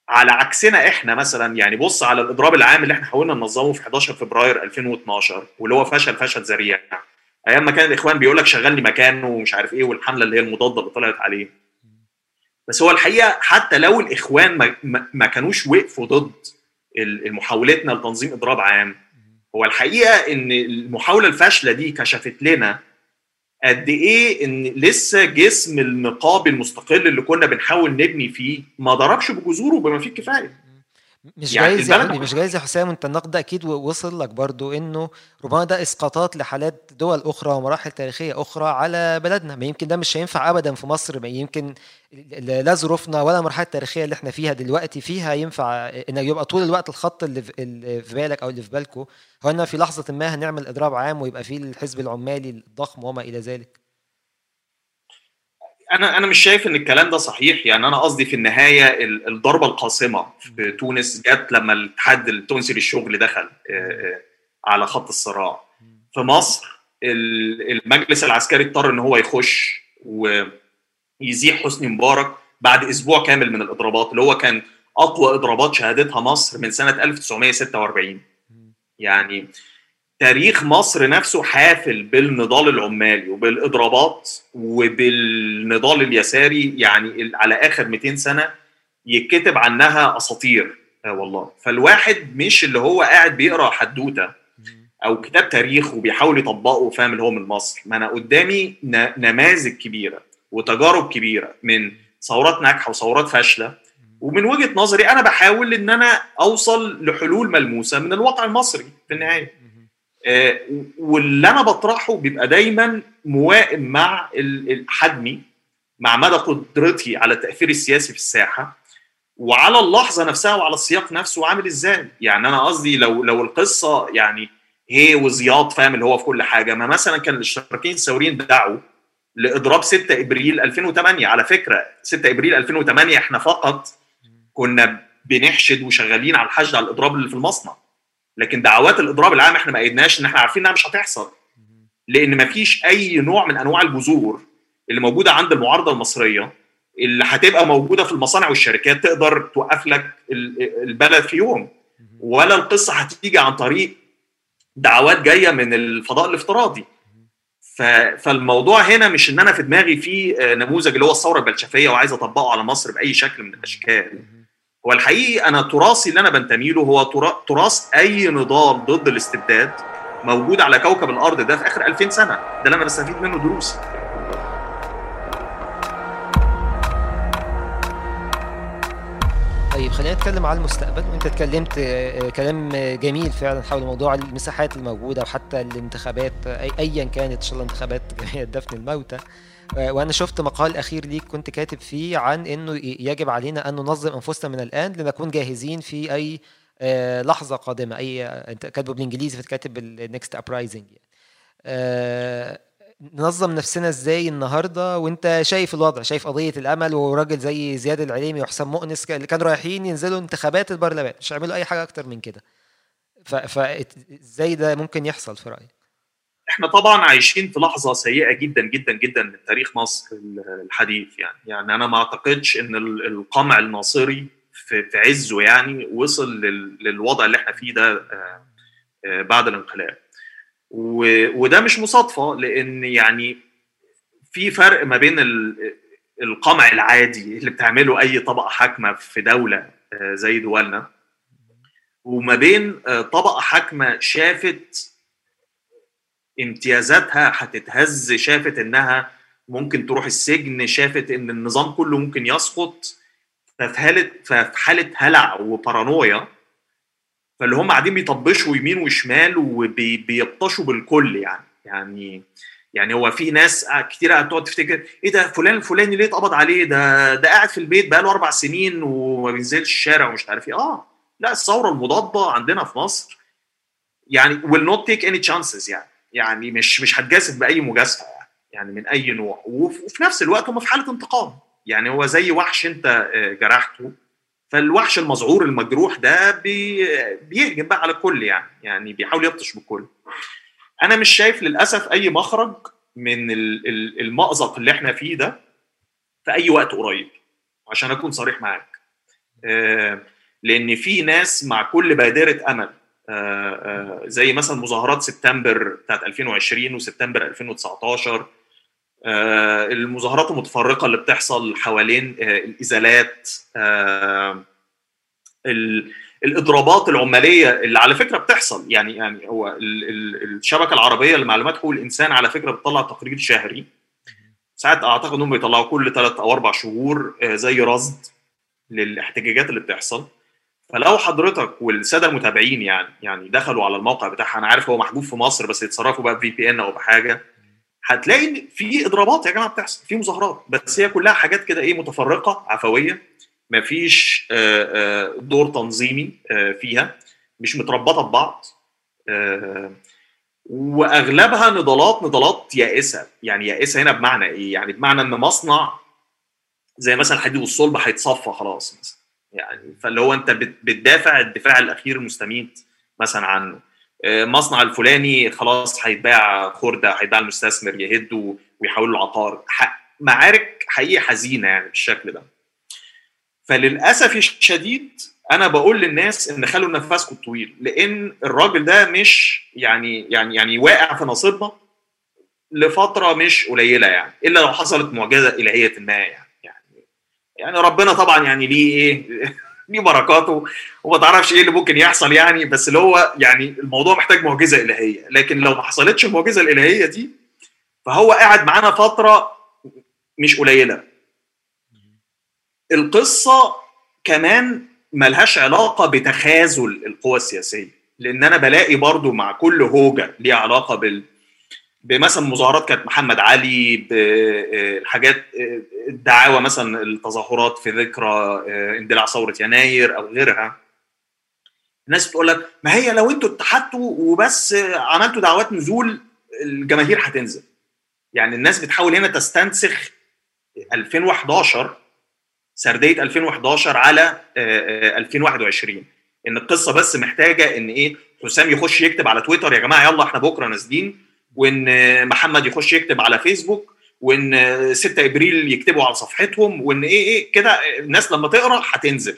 على عكسنا إحنا مثلا يعني بص على الإضراب العام اللي إحنا حاولنا ننظمه في 11 فبراير 2012 واللي هو فشل فشل ذريع. أيام ما كان الإخوان بيقول لك شغلني مكانه ومش عارف إيه والحملة اللي هي المضادة اللي طلعت عليه. بس هو الحقيقة حتى لو الإخوان ما, ما- كانوش وقفوا ضد محاولتنا لتنظيم إضراب عام هو الحقيقة إن المحاولة الفاشلة دي كشفت لنا قد إيه إن لسه جسم النقابي المستقل اللي كنا بنحاول نبني فيه ما ضربش بجذوره بما فيه الكفاية. مش يعني جايز حبيبي مش جايز يا حسام انت النقد ده أكيد وصل لك برضو إنه ربما ده إسقاطات لحالات دول أخرى ومراحل تاريخية أخرى على بلدنا. ما يمكن ده مش هينفع ابدا في مصر ما يمكن لا ظروفنا ولا المرحله التاريخية اللي إحنا فيها دلوقتي فيها ينفع ان يبقى طول الوقت الخط اللي في- اللي في بالك أو اللي في بالكم هو ان في لحظة ما هنعمل إضراب عام ويبقى فيه الحزب العمالي الضخم وما إلى ذلك. أنا أنا مش شايف إن الكلام ده صحيح. يعني أنا قصدي في النهاية ال- الضربة القاصمه في تونس جت لما الاتحاد التونسي للشغل دخل على خط الصراع. في مصر ال- المجلس العسكري اضطر إن هو يخش ويزيح حسني مبارك بعد أسبوع كامل من الإضرابات اللي هو كان أقوى إضرابات شهدتها مصر من سنة 1946 يعني تاريخ مصر نفسه حافل بالنضال العمالي وبالإضرابات وبالنضال اليساري يعني على آخر 200 سنة يتكتب عنها أساطير. آه والله. فالواحد مش اللي هو قاعد بيقرأ حدوتة أو كتاب تاريخ وبيحاول يطبقه فاهم اللي هو من مصر. ما أنا قدامي نماذج كبيرة وتجارب كبيرة من ثورات ناجحة وثورات فاشلة. ومن وجهة نظري أنا بحاول إن أنا أوصل لحلول ملموسة من الواقع المصري في النهاية. واللي أنا بطرحه بيبقى دايما موائم مع حجمي مع مدى قدرتي على التأثير السياسي في الساحة وعلى اللحظة نفسها وعلى السياق نفسه عامل إزاي. يعني أنا قصدي لو لو القصة يعني هي وزياط فاهم اللي هو في كل حاجة. ما مثلا كان الاشتراكيين الثوريين دعوا لإضراب 6 إبريل 2008 على فكرة 6 إبريل 2008 إحنا فقط كنا بنحشد وشغالين على الحشد على الإضراب اللي في المصنع. لكن دعوات الإضراب العام إحنا ما ايدناش إن إحنا عارفين إنها مش هتحصل. لأن ما فيش أي نوع من أنواع الجذور اللي موجودة عند المعارضة المصرية اللي هتبقى موجودة في المصانع والشركات تقدر توقف لك ال- البلد في يوم. ولا القصة هتيجي عن طريق دعوات جاية من الفضاء الافتراضي. فالموضوع هنا مش إن أنا في دماغي في نموذج اللي هو الثورة البلشفية وعايز أطبقه على مصر بأي شكل من الأشكال. هو الحقيقي أنا تراثي اللي أنا بنتمي له هو ترا- تراث أي نضال ضد الاستبداد موجود على كوكب الأرض ده في آخر 2000 سنة. ده اللي أنا بستفيد منه دروس طيب خلينا نتكلم على المستقبل. وأنت اتكلمت آه، كلام جميل فعلا حول موضوع المساحات الموجودة وحتى الانتخابات ايا كانت إن شاء الله انتخابات جمعيه دفن الموتى. وأنا شفت مقال أخير ليك كنت كاتب فيه عن إنه يجب علينا أن ننظم أنفسنا من الآن لنكون جاهزين في أي آه، لحظة قادمة أي أنت كاتبه بالإنجليزي فكاتب ال next uprising يعني. آه، ننظم نفسنا إزاي النهارده؟ وأنت شايف الوضع شايف قضية الأمل وراجل زي زياد العليمي وحسام مؤنس اللي كانوا رايحين ينزلوا انتخابات البرلمان مش هيعملوا أي حاجة أكتر من كده. فازاي ده ممكن يحصل في رأيك؟ إحنا طبعا عايشين في لحظة سيئة جدا جدا جدا من تاريخ مصر الحديث يعني. يعني أنا ما أعتقدش إن ال- القمع الناصري في عزه يعني وصل لل- للوضع اللي إحنا فيه ده آه، آه، بعد الانقلاب. وده مش مصادفة لأن يعني في فرق ما بين ال- القمع العادي اللي بتعمله أي طبقة حاكمة في دولة آه، زي دولنا وما بين طبقة حاكمة شافت امتيازاتها هتتهز شافت إنها ممكن تروح السجن شافت إن النظام كله ممكن يسقط ففي حاله ففي حاله هلع وبارانويا. فاللي هم قاعدين بيطبشوا يمين وشمال وبيبطشوا بالكل يعني. يعني يعني هو في ناس كتير تقعد تفتكر إيه ده فلان الفلاني ليه اتقبض عليه؟ ده ده قاعد في البيت بقاله أربع سنين وما بينزلش الشارع ومش عارف إيه. آه لا الثورة المضادة عندنا في مصر يعني will not take any chances يعني. يعني مش مش هتجازف بأي مجازفة يعني من أي نوع. وف- وفي نفس الوقت هم في حالة انتقام. يعني هو زي وحش أنت آه، جرحته فالوحش المذعور المجروح ده بي بيهجم بقى على الكل يعني يعني بيحاول يبطش بالكل. أنا مش شايف للأسف أي مخرج من ال- ال- المأزق اللي إحنا فيه ده في أي وقت قريب عشان أكون صريح معاك. آه، لأن في ناس مع كل بادرة أمل زي مثلا مظاهرات سبتمبر بتاعت 2020 وسبتمبر 2019 آه، المظاهرات المتفرقة اللي بتحصل حوالين آه، الإزالات آه، ال- الإضرابات العمالية اللي على فكرة بتحصل. يعني يعني هو ال- ال- الشبكة العربية لمعلومات حقوق الإنسان على فكرة بتطلع تقرير شهري. ساعات أعتقد إنهم بيطلعوا كل ثلاث أو أربع شهور آه، زي رصد للاحتجاجات اللي بتحصل. فلو حضرتك والسادة المتابعين يعني يعني دخلوا على الموقع بتاعها أنا عارف هو محجوب في مصر بس يتصرفوا بقى في بي ان أو بحاجة هتلاقي إن في إضرابات يا جماعة بتحصل في مظاهرات بس هي كلها حاجات كده إيه متفرقة عفوية مفيش آه، آه، دور تنظيمي آه، فيها مش متربطة ببعض وأغلبها نضالات نضالات يائسة يعني يائسة هنا بمعنى إيه؟ يعني بمعنى إن مصنع زي مثلا الحديد والصلب هيتصفى خلاص مثلا. يعني فاللي هو أنت بت- بتدافع الدفاع الأخير المستميت مثلا عنه. آه، مصنع الفلاني خلاص هيتباع خردة هيتباع المستثمر يهده ويحوله لعقار ح- معارك حقيقه حزينة يعني بالشكل ده. فللأسف الشديد أنا بقول للناس إن خلوا نفسكم طويل لأن الراجل ده مش يعني يعني يعني واقع في نصيبنا لفترة مش قليلة يعني إلا لو حصلت معجزة إلهية ما يعني. يعني ربنا طبعا يعني ليه إيه؟ ليه بركاته وما تعرفش إيه اللي ممكن يحصل يعني بس اللي هو يعني الموضوع محتاج معجزة إلهية. لكن لو ما حصلتش المعجزة الإلهية دي فهو قاعد معانا فترة مش قليلة. القصة كمان ملهاش علاقة بتخاذل القوى السياسية لأن أنا بلاقي برضو مع كل هوجة ليها علاقة بال بمثلا مظاهرات كانت محمد علي بالحاجات الدعاوى مثلا التظاهرات في ذكرى اندلاع ثورة يناير أو غيرها. الناس بتقول لك ما هي لو أنتوا اتحدتوا وبس عملتوا دعوات نزول الجماهير هتنزل. يعني الناس بتحاول هنا تستنسخ 2011 سردية 2011 على 2021 إن القصة بس محتاجة إن إيه حسام يخش يكتب على تويتر يا جماعة يلا إحنا بكرة نازلين. وإن محمد يخش يكتب على فيسبوك وإن 6 إبريل يكتبوا على صفحتهم وإن إيه إيه كده الناس لما تقرأ هتنزل.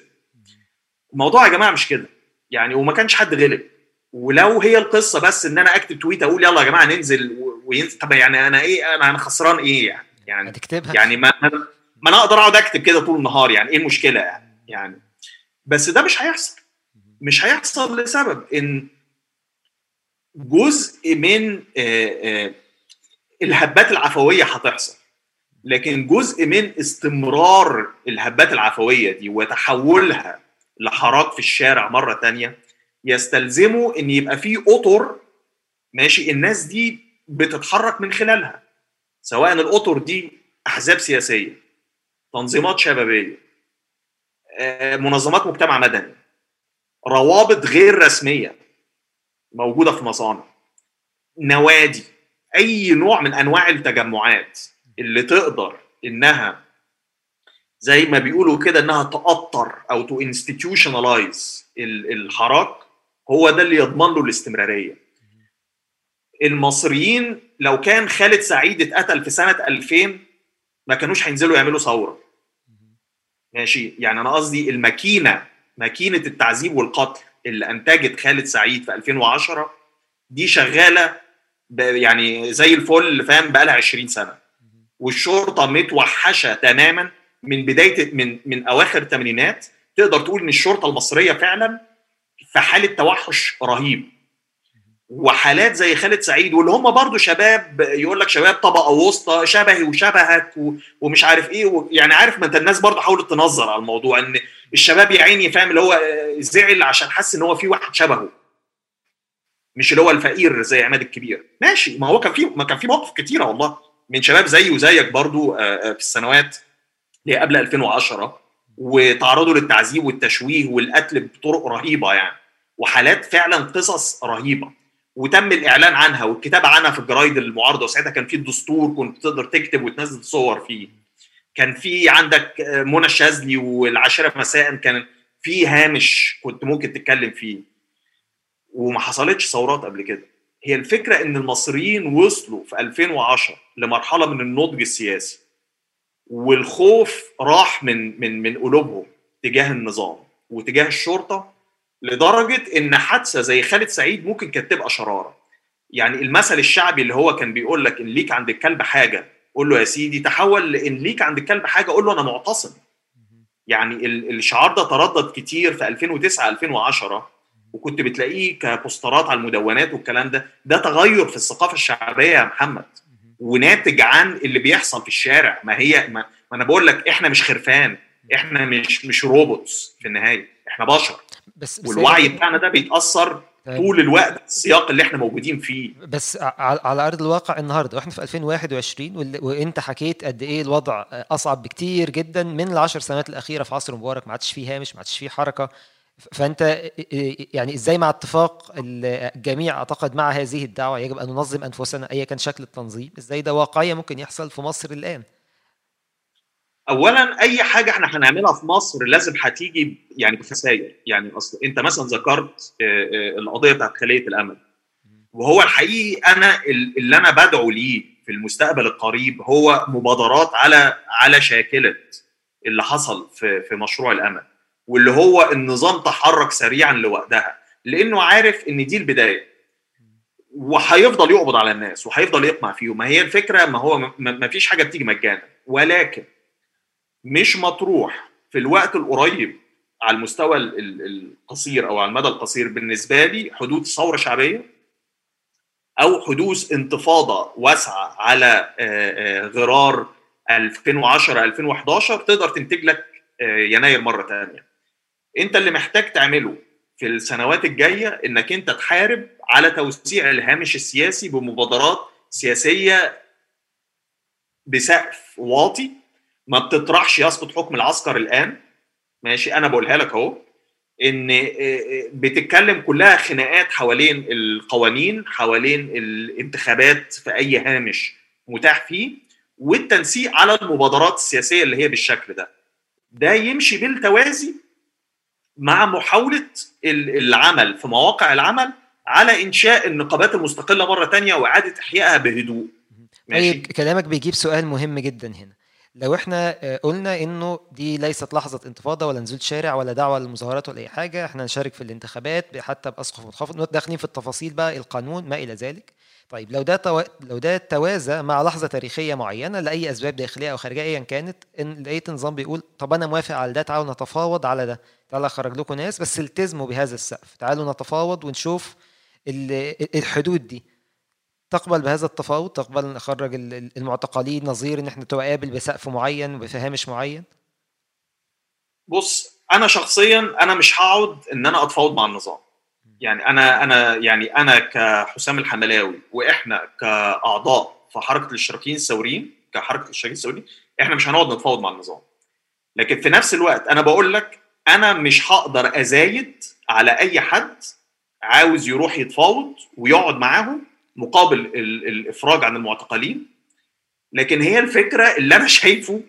الموضوع يا جماعة مش كده. يعني وما كانش حد غلب. ولو هي القصة بس إن أنا أكتب تويت أقول يلا يا جماعة ننزل وينزل. طب يعني أنا إيه أنا أنا خسران إيه يعني؟ يعني هتكتبها؟ يعني ما ما أنا أقدر أقعد أكتب كده طول النهار يعني إيه المشكلة يعني؟ يعني بس ده مش هيحصل. مش هيحصل لسبب إن جزء من الهبات العفوية هتحصل. لكن جزء من استمرار الهبات العفوية دي وتحولها لحراك في الشارع مرة تانية يستلزموا إن يبقى في أطر ماشي الناس دي بتتحرك من خلالها سواء الأطر دي أحزاب سياسية تنظيمات شبابية منظمات مجتمع مدني روابط غير رسمية. موجودة في مصانع. نوادي أي نوع من أنواع التجمعات اللي تقدر إنها زي ما بيقولوا كده إنها تأطر أو to institutionalize الحراك هو ده اللي يضمن له الاستمرارية. المصريين لو كان خالد سعيد اتقتل في سنة 2000 ما كانوش هينزلوا يعملوا ثورة. ماشي؟ يعني أنا قصدي الماكينة ماكينة التعذيب والقتل. اللي أنتجت خالد سعيد في 2010 دي شغالة يعني زي الفل فاهم؟ بقى لها 20 سنه والشرطة متوحشة تماما من بداية من من أواخر الثمانينات. تقدر تقول إن الشرطة المصرية فعلا في حالة توحش رهيب. وحالات زي خالد سعيد واللي هم برضو شباب يقول لك شباب طبقة وسطى شبهي وشبهك ومش عارف إيه يعني عارف ما أنت الناس برضو حاولت تنظر على الموضوع إن الشباب يا عيني فاهم اللي هو زعل عشان حس إن هو في واحد شبهه. مش اللي هو الفقير زي عماد الكبير. ماشي ما هو كان في ما كان في مواقف كتيرة والله. من شباب زيي وزيك برضو في السنوات اللي قبل 2010 وتعرضوا للتعذيب والتشويه والقتل بطرق رهيبة يعني. وحالات فعلا قصص رهيبة. وتم الإعلان عنها والكتابه عنها في الجرايد المعارضة وساعتها كان في الدستور كنت تقدر تكتب وتنزل صور فيه. كان في عندك منى الشاذلي والعاشره مساء كان في هامش كنت ممكن تتكلم فيه. وما حصلتش ثورات قبل كده. هي الفكرة إن المصريين وصلوا في 2010 لمرحلة من النضج السياسي والخوف راح من من من قلوبهم تجاه النظام وتجاه الشرطة لدرجة إن حادثة زي خالد سعيد ممكن كانت تبقى شرارة. يعني المثل الشعبي اللي هو كان بيقول لك إن ليك عند الكلب حاجة قول له يا سيدي تحول لإن ليك عند الكلب حاجة قول له أنا معتصم. يعني ال- الشعار ده تردد كتير في 2009 2010 وكنت بتلاقيه كبوسترات على المدونات والكلام ده. ده تغير في الثقافة الشعبية يا محمد. وناتج عن اللي بيحصل في الشارع. ما هي ما, ما أنا بقول لك إحنا مش خرفان إحنا مش مش روبوتس في النهاية. إحنا بشر. بس بس والوعي بتاعنا ده بيتأثر. طول الوقت السياق اللي إحنا موجودين فيه. بس على أرض الواقع النهارده وإحنا في 2021 وال- وانت حكيت قد إيه الوضع أصعب بكتير جدا من العشر سنوات الأخيرة في عصر مبارك ما عادش فيه هامش ما عادش فيه حركة. فأنت يعني إزاي مع اتفاق الجميع أعتقد مع هذه الدعوة يجب أن ننظم أنفسنا أيا كان شكل التنظيم إزاي ده واقعيا ممكن يحصل في مصر الآن. اولا أي حاجة إحنا هنعملها في مصر لازم هتيجي يعني بخسائر يعني أصل أنت مثلا ذكرت آه، آه، القضية بتاعت خلية الأمل. وهو الحقيقي أنا ال- اللي أنا بدعو ليه في المستقبل القريب هو مبادرات على على شاكلة اللي حصل في في مشروع الأمل. واللي هو النظام تحرك سريعا لوحدها لأنه عارف إن دي البداية. وهيفضل يقبض على الناس وهيفضل يقمع فيهم. ما هي الفكرة ما هو ما فيش حاجة بتيجي مجانا. ولكن مش مطروح في الوقت القريب على المستوى ال- ال- القصير أو على المدى القصير بالنسبة لي حدوث ثورة شعبية أو حدوث انتفاضة واسعة على آه، آه، غرار 2010 2011 تقدر تنتج لك آه، يناير مرة ثانية أنت اللي محتاج تعمله في السنوات الجاية إنك أنت تحارب على توسيع الهامش السياسي بمبادرات سياسية بسقف واطي ما بتطرحش يسقط حكم العسكر الآن. ماشي أنا بقولها لك أهو. إن بتتكلم كلها خناقات حوالين القوانين حوالين الانتخابات في أي هامش متاح فيه والتنسيق على المبادرات السياسية اللي هي بالشكل ده. ده يمشي بالتوازي مع محاولة ال- العمل في مواقع العمل على إنشاء النقابات المستقلة مرة تانية وإعادة إحيائها بهدوء. ماشي؟ طيب كلامك بيجيب سؤال مهم جدا هنا. لو إحنا آه، قلنا انه دي ليست لحظة انتفاضة ولا نزول شارع ولا دعوة للمظاهرات ولا أي حاجة إحنا نشارك في الانتخابات حتى بأسقف منخفض داخلين في التفاصيل بقى القانون ما إلى ذلك. طيب لو ده تو... لو ده توازى مع لحظة تاريخية معينة لأي أسباب داخلية أو خارجية ايا كانت إن لقيت نظام بيقول طب أنا موافق على ده تعالوا نتفاوض على ده. تعالى أخرج لكم ناس بس التزموا بهذا السقف. تعالوا نتفاوض ونشوف ال- الحدود دي. تقبل بهذا التفاوض تقبل إن ال- المعتقلين نظير إن إحنا تقابل بسقف معين وبهامش معين؟ بص أنا شخصيا أنا مش هقعد إن أنا أتفاوض مع النظام. يعني أنا أنا يعني أنا كحسام الحملاوي وإحنا كأعضاء في حركة الاشتراكيين الثوريين كحركة الاشتراكيين الثوريين إحنا مش هنقعد نتفاوض مع النظام. لكن في نفس الوقت أنا بقول لك أنا مش هقدر أزايد على أي حد عاوز يروح يتفاوض ويقعد معاهم مقابل ال- الإفراج عن المعتقلين لكن هي الفكرة اللي أنا شايفه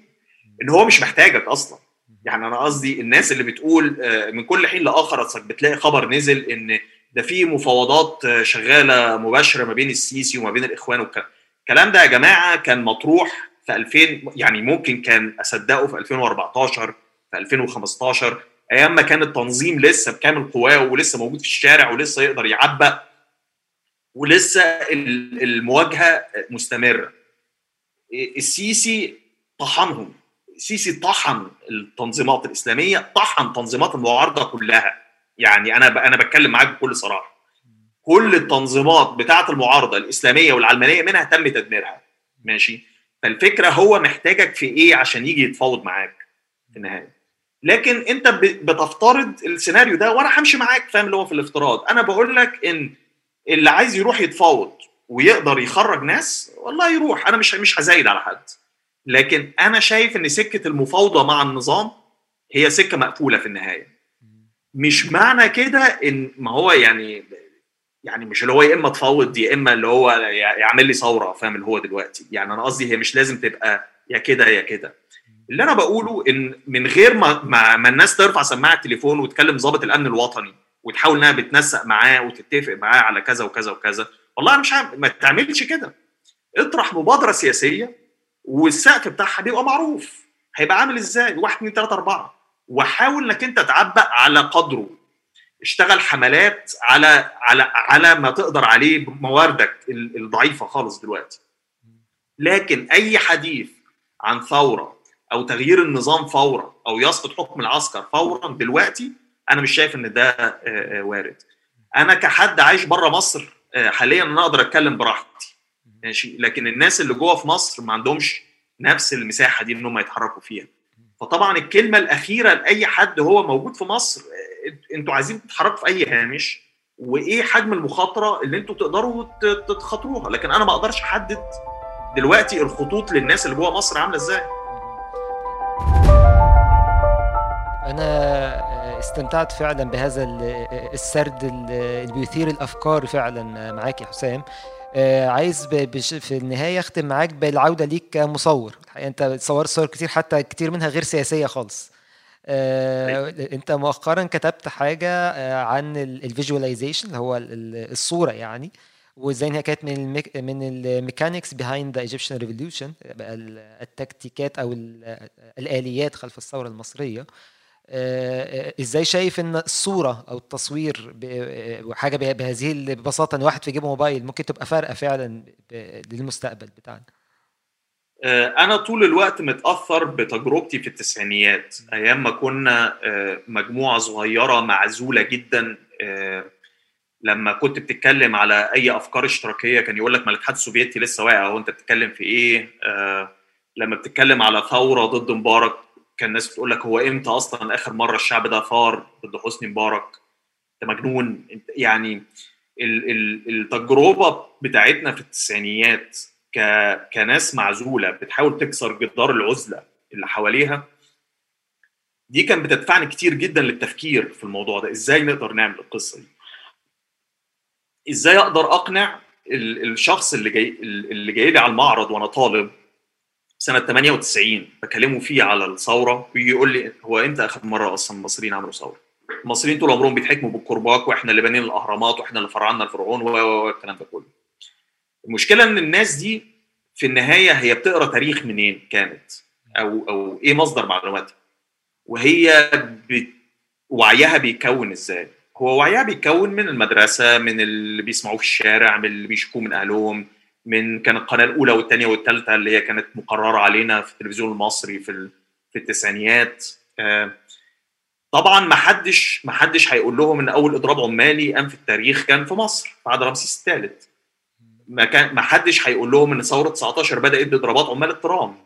إن هو مش محتاجك أصلا. يعني أنا قصدي الناس اللي بتقول آه، من كل حين لآخر بتلاقي خبر نزل إن ده في مفاوضات آه، شغالة مباشرة ما بين السيسي وما بين الإخوان والكلام الكلام ده يا جماعة كان مطروح في 2000 يعني ممكن كان أصدقه في 2014 في 2015 أيام ما كان التنظيم لسه بكامل قواه ولسه موجود في الشارع ولسه يقدر يعبأ ولسه ال- المواجهة مستمرة. السيسي طحنهم. السيسي طحن التنظيمات الإسلامية طحن تنظيمات المعارضة كلها. يعني أنا أنا بتكلم معاك بكل صراحة. كل التنظيمات بتاعة المعارضة الإسلامية والعلمانية منها تم تدميرها. ماشي؟ فالفكرة هو محتاجك في إيه عشان يجي يتفاوض معاك في النهاية. لكن أنت بتفترض السيناريو ده وأنا همشي معاك فاهم؟ اللي هو في الافتراض. أنا بقول لك إن اللي عايز يروح يتفاوض ويقدر يخرج ناس والله يروح. أنا مش مش هزايد على حد. لكن أنا شايف إن سكة المفاوضة مع النظام هي سكة مقفولة في النهاية. مش معنى كده إن ما هو يعني يعني مش اللي هو يا إما تفاوض يا إما اللي هو يعمل لي ثورة فاهم اللي هو دلوقتي. يعني أنا قصدي هي مش لازم تبقى يا كده يا كده. اللي أنا بقوله إن من غير ما ما, ما الناس ترفع سماعة التليفون وتكلم ضابط الأمن الوطني وتحاول إنها بتنسق معاه وتتفق معاه على كذا وكذا وكذا. والله أنا مش عارف ما تعملش كده. اطرح مبادرة سياسية والسقف بتاعها بيبقى معروف. هيبقى عامل إزاي؟ 1 2 3 4 وحاول إنك أنت تعبأ على قدره. اشتغل حملات على على على ما تقدر عليه بمواردك الضعيفة خالص دلوقتي. لكن أي حديث عن ثورة أو تغيير النظام فورا أو يسقط حكم العسكر فورا دلوقتي أنا مش شايف إن ده وارد. أنا كحد عايش بره مصر حاليا أنا أقدر أتكلم براحتي. ماشي؟ لكن الناس اللي جوه في مصر ما عندهمش نفس المساحة دي إن هم يتحركوا فيها. فطبعا الكلمة الأخيرة لأي حد هو موجود في مصر إنتوا عايزين تتحركوا في أي هامش وإيه حجم المخاطرة اللي إنتوا تقدروا تخاطروها لكن أنا ما أقدرش أحدد دلوقتي الخطوط للناس اللي جوه مصر عاملة إزاي. أنا استمتعت فعلا بهذا السرد اللي بيثير الأفكار فعلا معاك يا حسام. عايز في النهاية أختم معاك بالعودة ليك كمصور. الحقيقة أنت صورت صور كتير حتى كتير منها غير سياسية خالص. أنت مؤخرا كتبت حاجة عن ال visualization اللي هو الصورة يعني. وإزاي انها كانت من ال mech من ال mechanics behind the Egyptian revolution التكتيكات أو الآليات خلف الثورة المصرية. إزاي شايف إن الصورة أو التصوير وحاجة بهذه البساطه إن واحد في جيبه موبايل ممكن تبقى فارقة فعلا للمستقبل بتاعنا؟ أنا طول الوقت متأثر بتجربتي في التسعينيات. أيام ما كنا مجموعة صغيرة معزولة جدا لما كنت بتتكلم على أي أفكار اشتراكية كان يقول لك ما الاتحاد السوفيتي لسه واقع هو أنت بتتكلم في إيه؟ لما بتتكلم على ثورة ضد مبارك كان الناس بتقول لك هو إمتى أصلا آخر مرة الشعب ده ثار ضد حسني مبارك؟ أنت مجنون. يعني التجربة بتاعتنا في التسعينيات. كناس معزولة بتحاول تكسر جدار العزلة اللي حواليها دي كان بتدفعني كتير جدا للتفكير في الموضوع ده. إزاي نقدر نعمل القصة دي؟ إزاي أقدر أقنع الشخص اللي جاي اللي جاي لي على المعرض وأنا طالب سنة 98 بكلمه فيه على الثورة ويجي يقول لي هو إمتى آخر مرة أصلا المصريين عملوا ثورة؟ المصريين طول عمرهم بيتحكموا بالكرباك وإحنا اللي بانين الأهرامات وإحنا اللي فرعنا الفرعون والكلام ده كله. المشكلة إن الناس دي في النهاية هي بتقرأ تاريخ منين كانت أو أو إيه مصدر معلوماتها وهي بت... وعيها بيكون إزاي؟ هو وعيها بيتكون من المدرسة من اللي بيسمعوه في الشارع من اللي بيشوفوه من أهلهم من كان القناة الأولى والثانيه والثالثه اللي هي كانت مقررة علينا في التلفزيون المصري في في التسعينيات. طبعا ما حدش ما حدش هيقول لهم إن أول إضراب عمالي قام في التاريخ كان في مصر بعد رمسيس الثالث. ما كان ما حدش هيقول لهم إن ثورة 19 بدأت بإضرابات عمال الترام.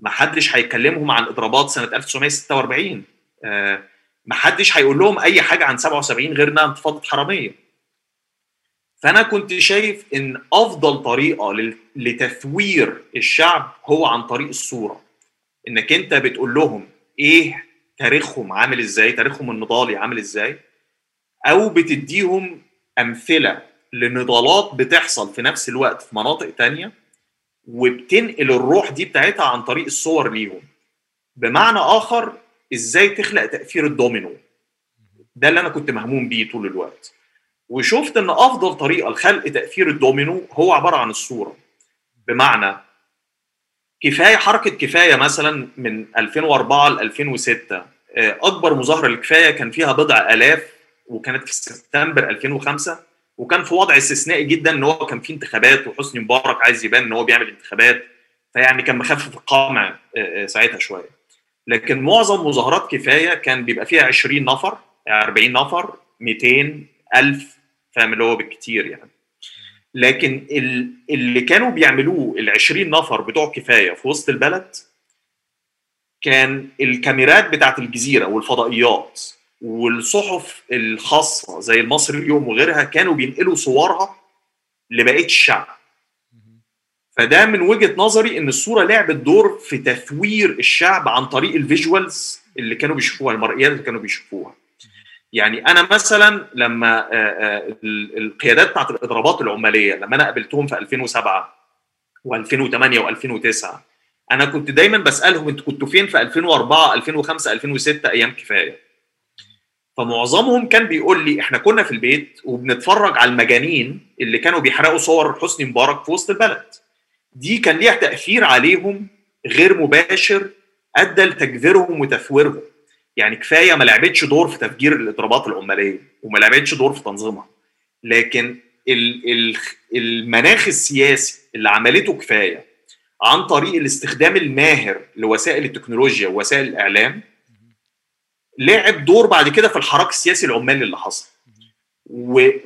ما حدش هيكلمهم عن إضرابات سنة 1946 ما حدش هيقول لهم أي حاجة عن 77 غير إنها انتفاضة حرامية. فأنا كنت شايف إن أفضل طريقة لتثوير الشعب هو عن طريق الصورة. إنك أنت بتقول لهم إيه تاريخهم عامل إزاي تاريخهم النضالي عامل إزاي؟ أو بتديهم أمثلة لنضالات بتحصل في نفس الوقت في مناطق تانية وبتنقل الروح دي بتاعتها عن طريق الصور ليهم. بمعنى آخر إزاي تخلق تأثير الدومينو؟ ده اللي أنا كنت مهموم بيه طول الوقت. وشفت إن أفضل طريقة لخلق تأثير الدومينو هو عبارة عن الصورة. بمعنى كفاية حركة كفاية مثلا من 2004 ل 2006 أكبر مظاهرة لكفايه كان فيها بضع آلاف وكانت في سبتمبر 2005 وكان في وضع استثنائي جدا إن هو كان في انتخابات وحسني مبارك عايز يبان إن هو بيعمل انتخابات فيعني كان مخفف القمع ساعتها شوية. لكن معظم مظاهرات كفاية كان بيبقى فيها 20 نفر 40 نفر 200 1000 فاهم اللي هو بالكتير يعني. لكن اللي كانوا بيعملوه ال 20 نفر بتوع كفاية في وسط البلد كان الكاميرات بتاعت الجزيرة والفضائيات والصحف الخاصة زي المصري اليوم وغيرها كانوا بينقلوا صورها لبقية الشعب. فده من وجهة نظري إن الصورة لعبت دور في تثوير الشعب عن طريق الفيجوالز اللي كانوا بيشوفوها المرئيات اللي كانوا بيشوفوها. يعني أنا مثلا لما آه، آه، ال- القيادات بتاعت الإضرابات العمالية لما أنا قابلتهم في 2007 و2008 و2009 أنا كنت دايما بسألهم أنتوا كنتوا فين في 2004 2005 2006 أيام كفاية؟ فمعظمهم كان بيقول لي إحنا كنا في البيت وبنتفرج على المجانين اللي كانوا بيحرقوا صور حسني مبارك في وسط البلد. دي كان ليها تأثير عليهم غير مباشر أدى لتجذيرهم وتثويرهم يعني كفاية ما لعبتش دور في تفجير الاضرابات العمالية وما لعبتش دور في تنظيمها لكن ال- ال- المناخ السياسي اللي عملته كفاية عن طريق الاستخدام الماهر لوسائل التكنولوجيا ووسائل الإعلام لعب دور بعد كده في الحراك السياسي العمالي اللي حصل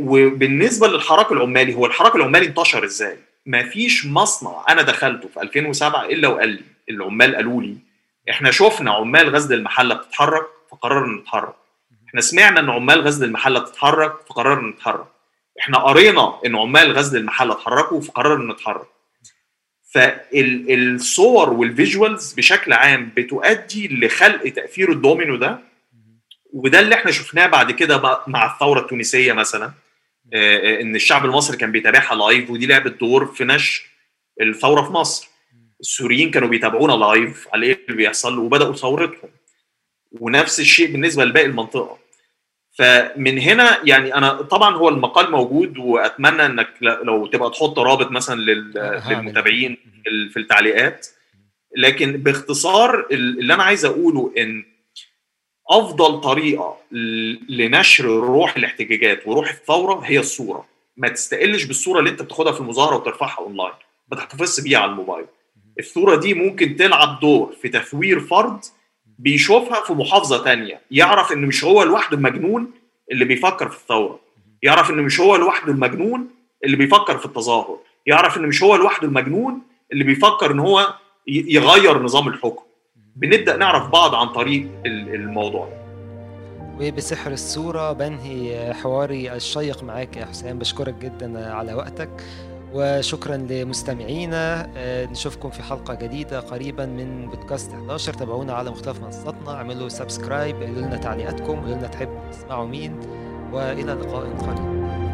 وبالنسبة للحراك العمالي هو الحراك العمالي انتشر إزاي؟ ما فيش مصنع أنا دخلته في 2007 إلا وقال لي العمال قالوا لي إحنا شفنا عمال غزل المحله بتتحرك فقررنا نتحرك. إحنا سمعنا إن عمال غزل المحله بتتحرك فقررنا نتحرك. إحنا قرينا إن عمال غزل المحله اتحركوا فقررنا نتحرك. فالصور وال visuals بشكل عام بتؤدي لخلق تأثير الدومينو ده وده اللي إحنا شفناه بعد كده مع الثورة التونسية مثلا. إن الشعب المصري كان بيتابعها live ودي لعبت دور في نشر الثورة في مصر. السوريين كانوا بيتابعونا live على إيه اللي بيحصل وبدأوا ثورتهم ونفس الشيء بالنسبة لباقي المنطقة. فمن هنا يعني أنا طبعا هو المقال موجود وأتمنى إنك لو تبقى تحط رابط مثلا هعمل. للمتابعين في ال- في التعليقات. لكن باختصار ال- اللي أنا عايز أقوله إن أفضل طريقة لنشر روح الاحتجاجات وروح الثورة هي الصورة. ما تستقلش بالصورة اللي أنت بتاخدها في المظاهرة وترفعها اونلاين ما تحتفظش بيها على الموبايل. الصورة دي ممكن تلعب دور في تثوير فرد بيشوفها في محافظة تانية يعرف إن مش هو لوحده المجنون اللي بيفكر في الثورة يعرف إن مش هو لوحده المجنون اللي بيفكر في التظاهر يعرف إن مش هو لوحده المجنون اللي بيفكر إن هو يغير نظام الحكم. بنبدأ نعرف بعض عن طريق ال- الموضوع ده. وبسحر الصورة بنهي حواري الشيق معاك يا حسام بشكرك جدا على وقتك. وشكرا لمستمعينا. آه، نشوفكم في حلقة جديدة قريبا من بودكاست 11 تابعونا على مختلف منصاتنا. اعملوا سبسكرايب قولوا لنا تعليقاتكم قولوا لنا تحبوا تسمعوا مين. وإلى لقاء قريب.